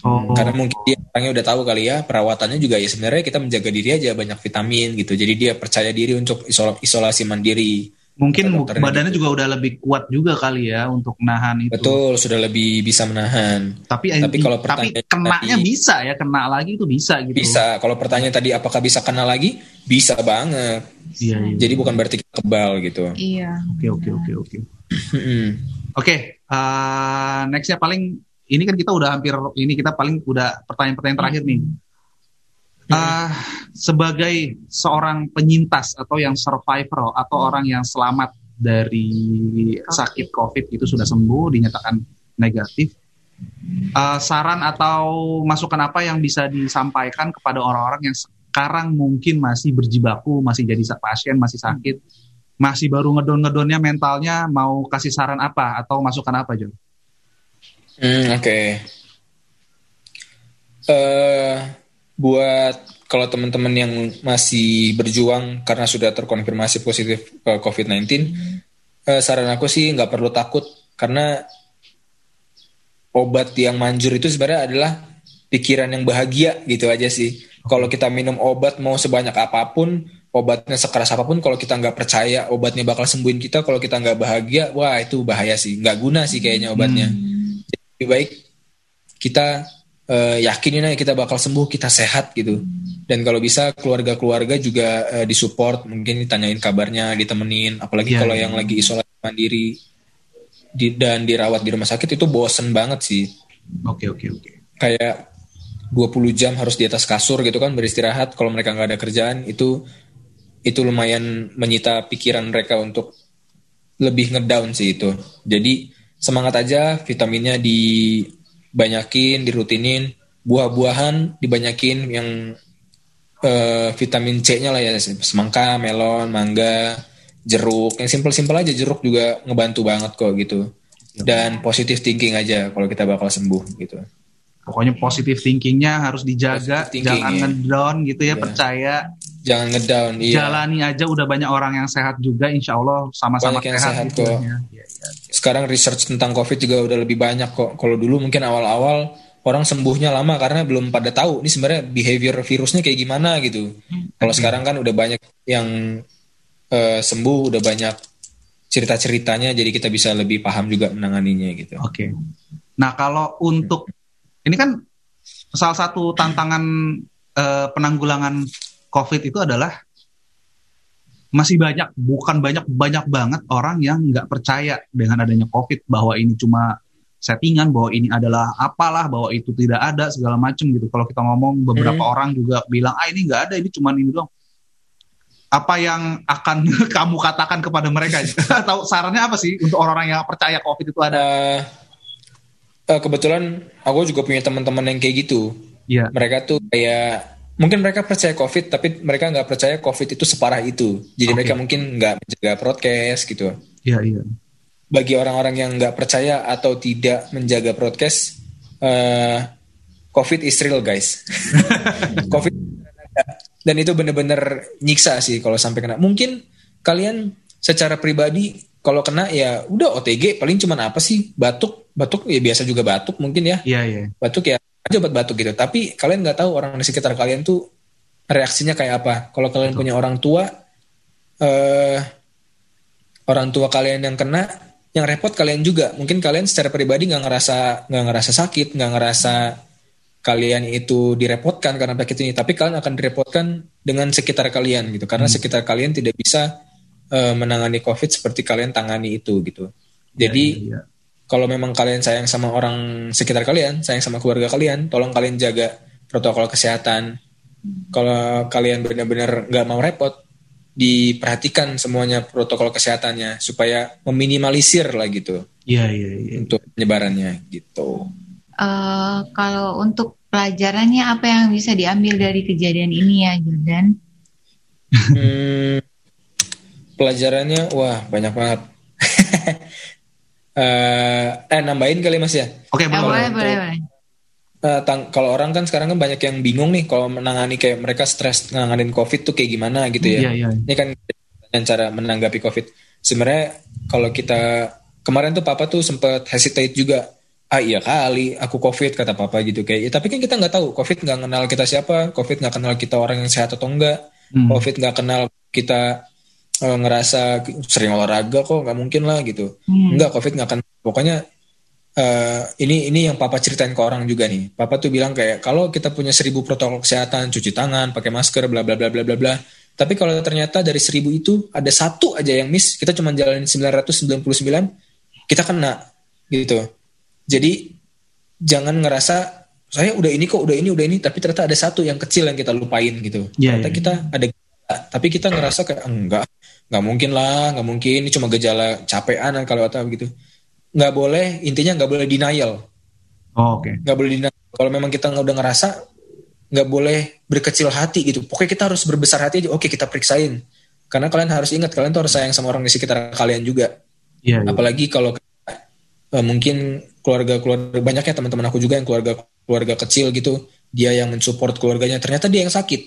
Oh. Karena mungkin dia orangnya udah tahu kali ya perawatannya juga ya sebenarnya kita menjaga diri aja banyak vitamin gitu. Jadi dia percaya diri untuk isolasi mandiri. Mungkin badannya gitu. juga udah lebih kuat juga kali ya untuk nahan itu. Betul, sudah lebih bisa menahan. Tapi tapi kalau tapi kenanya tadi, bisa ya, kena lagi itu bisa gitu. Bisa. Kalau pertanyaan tadi apakah bisa kena lagi? Bisa banget. Iya, iya. Jadi bukan berarti kebal gitu. Iya. Oke, oke, oke, oke. Oke, uh, nextnya paling ini kan kita udah hampir ini kita paling udah pertanyaan-pertanyaan terakhir nih. Uh, sebagai seorang penyintas atau yang survivor atau hmm. orang yang selamat dari sakit COVID itu sudah sembuh dinyatakan negatif, uh, saran atau masukan apa yang bisa disampaikan kepada orang-orang yang sekarang mungkin masih berjibaku, masih jadi pasien, masih sakit, masih baru ngedon-ngedonnya mentalnya, mau kasih saran apa atau masukan apa, John? Hmm, Oke. Okay. Uh, eh, buat kalau teman-teman yang masih berjuang karena sudah terkonfirmasi positif ke COVID-19, hmm. eh, saran aku sih nggak perlu takut karena obat yang manjur itu sebenarnya adalah pikiran yang bahagia gitu aja sih. Kalau kita minum obat mau sebanyak apa pun, obatnya sekeras apa pun, kalau kita nggak percaya obatnya bakal sembuhin kita, kalau kita nggak bahagia, wah itu bahaya sih, nggak guna sih kayaknya obatnya. Hmm. Lebih baik kita uh, yakinin aja kita bakal sembuh, kita sehat gitu. Dan kalau bisa keluarga-keluarga juga uh, disupport, mungkin ditanyain kabarnya, ditemenin. Apalagi yeah, kalau yeah. yang lagi isolasi mandiri di, dan dirawat di rumah sakit itu bosen banget sih. Oke okay, oke okay, oke. Okay. Kayak 20 jam harus di atas kasur gitu kan beristirahat. Kalau mereka nggak ada kerjaan itu itu lumayan menyita pikiran mereka untuk lebih ngedown sih itu. Jadi semangat aja, vitaminnya di banyakin dirutinin buah-buahan dibanyakin yang uh, vitamin C-nya lah ya semangka, melon, mangga, jeruk yang simpel-simpel aja jeruk juga ngebantu banget kok gitu dan positif thinking aja kalau kita bakal sembuh gitu. Pokoknya positif thinkingnya harus dijaga, thinking, jangan ya. ngedown gitu ya, ya, percaya. Jangan ngedown. Iya. Jalani aja udah banyak orang yang sehat juga, insya Allah sama-sama sehat. sehat gitu kok. Ya, ya, ya. Sekarang research tentang COVID juga udah lebih banyak kok. Kalau dulu mungkin awal-awal orang sembuhnya lama karena belum pada tahu ini sebenarnya behavior virusnya kayak gimana gitu. Hmm. Kalau sekarang kan udah banyak yang uh, sembuh, udah banyak cerita-ceritanya, jadi kita bisa lebih paham juga menanganinya gitu. Oke. Okay. Nah kalau untuk ini kan salah satu tantangan uh, penanggulangan COVID itu adalah masih banyak, bukan banyak banyak banget orang yang nggak percaya dengan adanya COVID bahwa ini cuma settingan bahwa ini adalah apalah bahwa itu tidak ada segala macam gitu. Kalau kita ngomong beberapa hmm. orang juga bilang ah ini nggak ada ini cuma ini doang. Apa yang akan kamu katakan kepada mereka? Atau sarannya apa sih untuk orang-orang yang percaya covid itu? Ada uh, uh, kebetulan aku juga punya teman-teman yang kayak gitu. Yeah. mereka tuh kayak mungkin mereka percaya covid tapi mereka nggak percaya covid itu separah itu jadi okay. mereka mungkin nggak menjaga broadcast gitu iya yeah, iya yeah bagi orang-orang yang nggak percaya atau tidak menjaga broadcast, uh, COVID is real guys. COVID dan itu bener-bener nyiksa sih kalau sampai kena. Mungkin kalian secara pribadi kalau kena ya udah OTG paling cuman apa sih batuk batuk ya biasa juga batuk mungkin ya. Iya yeah, iya. Batuk ya aja buat batuk gitu. Tapi kalian nggak tahu orang di sekitar kalian tuh reaksinya kayak apa. Kalau kalian Betul. punya orang tua, uh, orang tua kalian yang kena yang repot kalian juga mungkin kalian secara pribadi nggak ngerasa nggak ngerasa sakit nggak ngerasa kalian itu direpotkan karena penyakit ini tapi kalian akan direpotkan dengan sekitar kalian gitu karena hmm. sekitar kalian tidak bisa uh, menangani covid seperti kalian tangani itu gitu jadi ya, ya, ya. Kalau memang kalian sayang sama orang sekitar kalian sayang sama keluarga kalian tolong kalian jaga protokol kesehatan kalau kalian benar-benar nggak mau repot diperhatikan semuanya protokol kesehatannya supaya meminimalisir lah gitu. Iya iya iya. Untuk penyebarannya gitu. Uh, kalau untuk pelajarannya apa yang bisa diambil dari kejadian ini ya Jordan? hmm, pelajarannya wah banyak banget. uh, eh nambahin kali mas ya? Oke okay, boleh boleh boleh uh, kalau orang kan sekarang kan banyak yang bingung nih kalau menangani kayak mereka stres nanganin covid tuh kayak gimana gitu ya. Yeah, yeah. Ini kan dan cara menanggapi covid. Sebenarnya kalau kita kemarin tuh papa tuh sempat hesitate juga. Ah iya kali aku covid kata papa gitu kayak. Ya, tapi kan kita nggak tahu covid nggak kenal kita siapa, covid nggak kenal kita orang yang sehat atau enggak, hmm. covid nggak kenal kita uh, ngerasa sering olahraga kok nggak mungkin lah gitu. Hmm. Enggak covid nggak kenal. Pokoknya uh, ini ini yang papa ceritain ke orang juga nih. Papa tuh bilang kayak kalau kita punya seribu protokol kesehatan, cuci tangan, pakai masker, bla bla bla bla bla bla. Tapi kalau ternyata dari seribu itu ada satu aja yang miss, kita cuma jalanin 999, kita kena gitu. Jadi jangan ngerasa saya udah ini kok, udah ini, udah ini, tapi ternyata ada satu yang kecil yang kita lupain gitu. Yeah, ternyata yeah. kita ada tapi kita ngerasa kayak enggak, nggak mungkin lah, nggak mungkin ini cuma gejala capean kalau atau gitu nggak boleh intinya nggak boleh denial. Oh, Oke. Okay. Nggak boleh denial. Kalau memang kita nggak udah ngerasa nggak boleh berkecil hati gitu. Pokoknya kita harus berbesar hati aja. Oke kita periksain. Karena kalian harus ingat kalian tuh harus sayang sama orang di sekitar kalian juga. Iya. Yeah, Apalagi kalau uh, mungkin keluarga keluarga banyaknya teman-teman aku juga yang keluarga keluarga kecil gitu. Dia yang mensupport keluarganya. Ternyata dia yang sakit.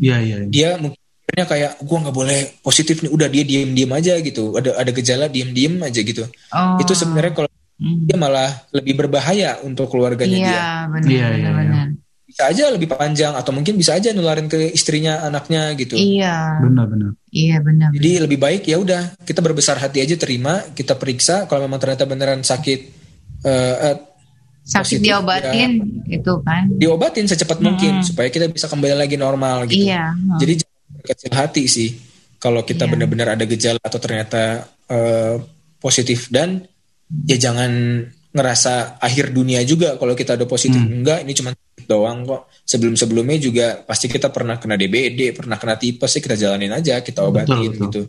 Iya iya. iya. Dia mungkin kayak gue nggak boleh positif nih udah dia diem diem aja gitu. Ada ada gejala diem diem aja gitu. Oh. itu sebenarnya kalau hmm. dia malah lebih berbahaya untuk keluarganya iya, dia. benar, iya iya benar bisa aja lebih panjang atau mungkin bisa aja nularin ke istrinya anaknya gitu. Iya. Benar benar. Iya benar jadi benar. lebih baik ya udah kita berbesar hati aja terima kita periksa kalau memang ternyata beneran sakit uh, uh, sakit positif, diobatin ya, itu kan. Diobatin secepat hmm. mungkin supaya kita bisa kembali lagi normal gitu. Iya. jadi kecil hati sih kalau kita yeah. benar-benar ada gejala atau ternyata uh, positif dan ya jangan ngerasa akhir dunia juga kalau kita ada positif hmm. enggak ini cuma doang kok sebelum-sebelumnya juga pasti kita pernah kena DBD pernah kena tipes sih kita jalanin aja kita obatin betul, betul. gitu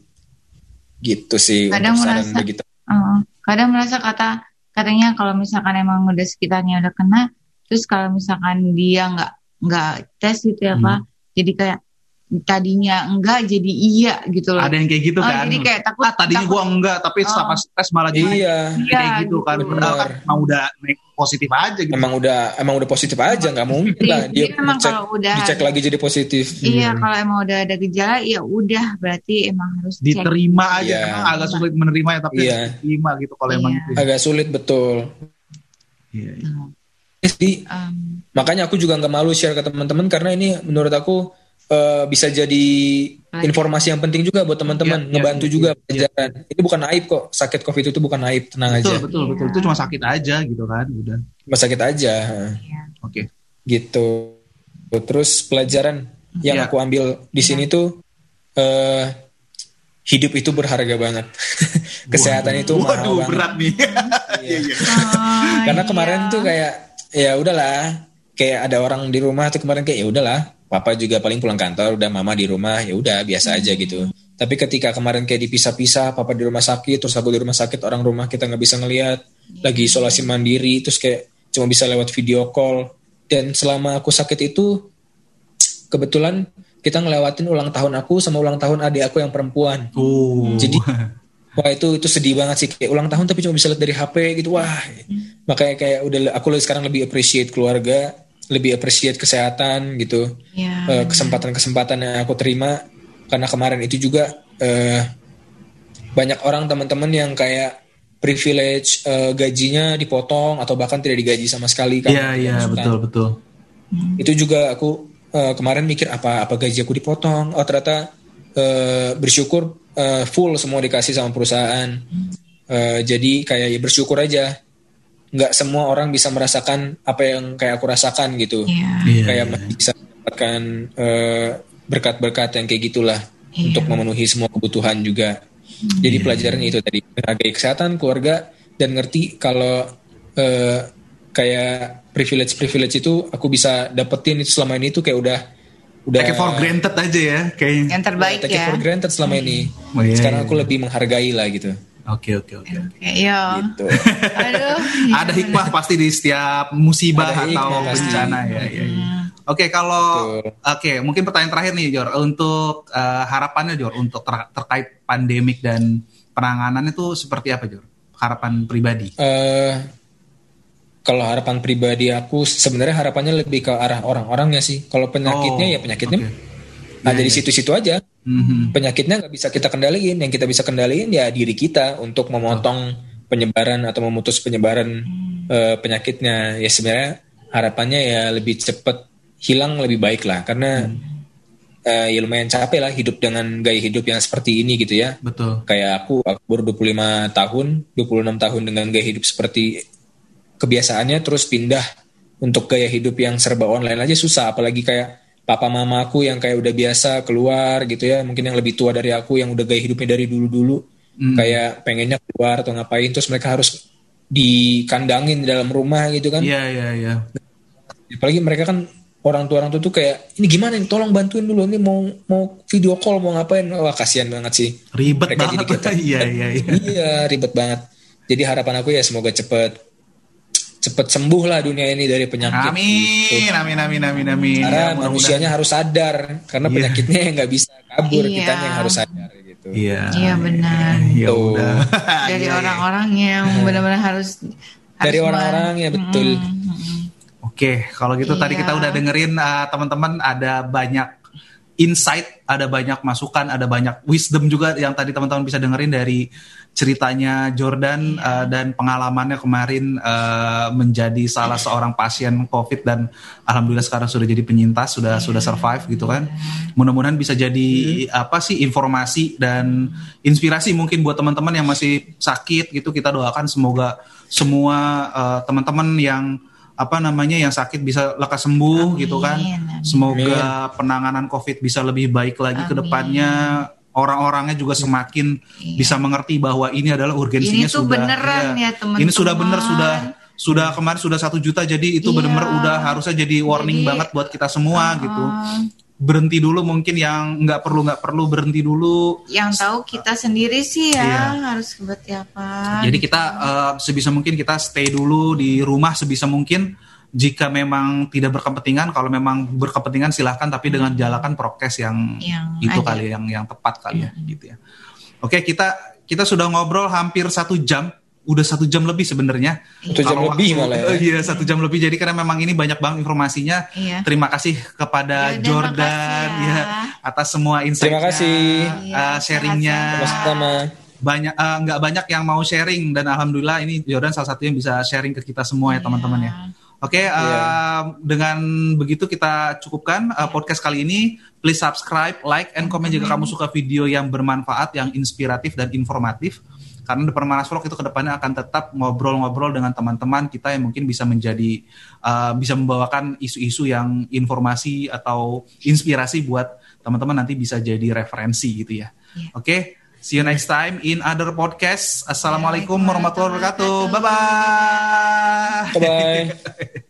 gitu sih kadang merasa begitu. Uh, kadang merasa kata katanya kalau misalkan emang udah sekitarnya udah kena terus kalau misalkan dia nggak nggak tes gitu ya hmm. pak jadi kayak tadinya enggak jadi iya gitu loh. Ada yang kayak gitu oh, kan. Jadi kayak takut. Ah, tadinya takut. gua enggak tapi oh. sama tes malah jadi iya. kayak gitu kan. Padahal kan emang udah positif aja gitu. Emang udah emang udah positif aja nggak mungkin lah dia emang dicek, kalau udah dicek lagi jadi positif. Iya, hmm. kalau emang udah ada gejala ya udah berarti emang harus diterima cek. aja. Iya. Emang agak sulit menerima ya tapi iya. diterima gitu kalau iya. emang itu. Agak sulit betul. Iya. iya. Jadi um, makanya aku juga nggak malu share ke teman-teman karena ini menurut aku uh, bisa jadi informasi yang penting juga buat teman-teman, ya, ngebantu ya, juga ya, pelajaran. Ya. Ini bukan aib kok, sakit covid itu bukan aib, tenang betul, aja. Betul betul itu cuma sakit aja gitu kan, udah. Cuma sakit aja. Ya. Oke. Okay. Gitu. Terus pelajaran yang ya. aku ambil di sini ya. tuh uh, hidup itu berharga banget. Kesehatan itu mahal banget. berat nih. iya. oh, Karena kemarin iya. tuh kayak ya udahlah, kayak ada orang di rumah tuh kemarin kayak ya udahlah, papa juga paling pulang kantor, udah mama di rumah, ya udah biasa aja gitu. Tapi ketika kemarin kayak dipisah-pisah, papa di rumah sakit, terus aku di rumah sakit, orang rumah kita nggak bisa ngelihat, lagi isolasi mandiri, terus kayak cuma bisa lewat video call. Dan selama aku sakit itu, kebetulan kita ngelewatin ulang tahun aku sama ulang tahun adik aku yang perempuan. Oh. Jadi wah itu itu sedih banget sih kayak ulang tahun tapi cuma bisa lihat dari HP gitu wah. Makanya kayak udah aku sekarang lebih appreciate keluarga, lebih appreciate kesehatan gitu. Yeah. Uh, kesempatan-kesempatan yang aku terima karena kemarin itu juga uh, banyak orang teman-teman yang kayak privilege uh, gajinya dipotong atau bahkan tidak digaji sama sekali kan. Iya yeah, iya yeah, betul betul. Itu juga aku uh, kemarin mikir apa apa gaji aku dipotong oh ternyata uh, bersyukur uh, full semua dikasih sama perusahaan uh, jadi kayak ya bersyukur aja nggak semua orang bisa merasakan apa yang kayak aku rasakan gitu yeah. Yeah, kayak yeah. bisa mendapatkan uh, berkat-berkat yang kayak gitulah yeah. untuk memenuhi semua kebutuhan juga hmm. jadi yeah. pelajaran itu tadi menghargai kesehatan keluarga dan ngerti kalau uh, kayak privilege privilege itu aku bisa dapetin itu selama ini tuh kayak udah udah take for granted aja ya kayak yang terbaik take ya for granted selama ini oh, iya, sekarang iya. aku lebih menghargai lah gitu Oke oke oke. Iya. Gitu. Aduh. Ada hikmah pasti di setiap musibah Ada atau bencana ya. ya, ya. Oke kalau oke okay, mungkin pertanyaan terakhir nih Jor untuk uh, harapannya Jor untuk ter terkait pandemik dan penanganan itu seperti apa Jor? Harapan pribadi? Uh, kalau harapan pribadi aku sebenarnya harapannya lebih ke arah orang-orangnya sih. Kalau penyakitnya oh, ya penyakitnya okay. Ada di situ-situ aja. Mm-hmm. Penyakitnya nggak bisa kita kendaliin. Yang kita bisa kendaliin ya diri kita untuk memotong penyebaran atau memutus penyebaran uh, penyakitnya. Ya sebenarnya harapannya ya lebih cepat hilang lebih baik lah. Karena mm. uh, ya lumayan capek lah hidup dengan gaya hidup yang seperti ini gitu ya. Betul. Kayak aku, aku baru 25 tahun, 26 tahun dengan gaya hidup seperti kebiasaannya terus pindah untuk gaya hidup yang serba online aja susah apalagi kayak papa mama aku yang kayak udah biasa keluar gitu ya mungkin yang lebih tua dari aku yang udah gaya hidupnya dari dulu-dulu hmm. kayak pengennya keluar atau ngapain terus mereka harus dikandangin di dalam rumah gitu kan. Iya iya iya. Apalagi mereka kan orang tua orang tua tuh kayak ini gimana nih? Tolong bantuin dulu nih mau mau video call mau ngapain? Wah kasihan banget sih. Ribet mereka banget. jadi iya iya iya. Iya ribet banget. Jadi harapan aku ya semoga cepet cepet sembuh lah dunia ini dari penyakit. Amin, gitu. amin, amin, amin, amin. Karena ya, manusianya harus sadar karena yeah. penyakitnya nggak bisa kabur, yeah. kita yang harus sadar gitu. Iya. Iya benar. Ya udah. Dari iya, iya. orang-orang yang benar-benar harus dari orang-orang ya betul. Oke, kalau gitu iya. tadi kita udah dengerin uh, teman-teman ada banyak insight, ada banyak masukan, ada banyak wisdom juga yang tadi teman-teman bisa dengerin dari ceritanya Jordan uh, dan pengalamannya kemarin uh, menjadi salah seorang pasien COVID dan alhamdulillah sekarang sudah jadi penyintas, sudah yeah. sudah survive gitu kan. Mudah-mudahan bisa jadi yeah. apa sih informasi dan inspirasi mungkin buat teman-teman yang masih sakit gitu kita doakan semoga semua uh, teman-teman yang apa namanya yang sakit bisa lekas sembuh amin, gitu kan. Semoga amin. penanganan COVID bisa lebih baik lagi ke depannya. Orang-orangnya juga semakin iya. bisa mengerti bahwa ini adalah urgensinya ini sudah beneran ya, ya teman-teman. Ini sudah benar sudah sudah kemarin sudah satu juta jadi itu iya. benar-benar udah harusnya jadi warning jadi, banget buat kita semua uh, gitu berhenti dulu mungkin yang nggak perlu nggak perlu berhenti dulu yang tahu kita sendiri sih ya iya. harus seperti apa jadi kita uh, sebisa mungkin kita stay dulu di rumah sebisa mungkin jika memang tidak berkepentingan kalau memang berkepentingan silahkan tapi dengan hmm. jalankan prokes yang, yang itu aja. kali yang yang tepat kali ya hmm. gitu ya oke kita kita sudah ngobrol hampir satu jam udah satu jam lebih sebenarnya. Satu jam Kalau lebih malah ya. Iya satu jam lebih. Jadi karena memang ini banyak banget informasinya. Iya. Terima kasih kepada ya, Jordan ya. ya atas semua insight. Terima kasih. Uh, sharingnya. Sama-sama. Banyak uh, nggak banyak yang mau sharing dan alhamdulillah ini Jordan salah satu yang bisa sharing ke kita semua ya teman-teman ya. Oke, okay, uh, yeah. dengan begitu kita cukupkan uh, podcast kali ini. Please subscribe, like, and comment jika kamu suka video yang bermanfaat, yang inspiratif dan informatif. Karena The Permanas Vlog itu ke depannya akan tetap ngobrol-ngobrol dengan teman-teman kita yang mungkin bisa menjadi, uh, bisa membawakan isu-isu yang informasi atau inspirasi buat teman-teman nanti bisa jadi referensi gitu ya. Yeah. Oke. Okay? See you next time in other podcast. Assalamualaikum warahmatullahi wabarakatuh. Bye bye. Bye bye.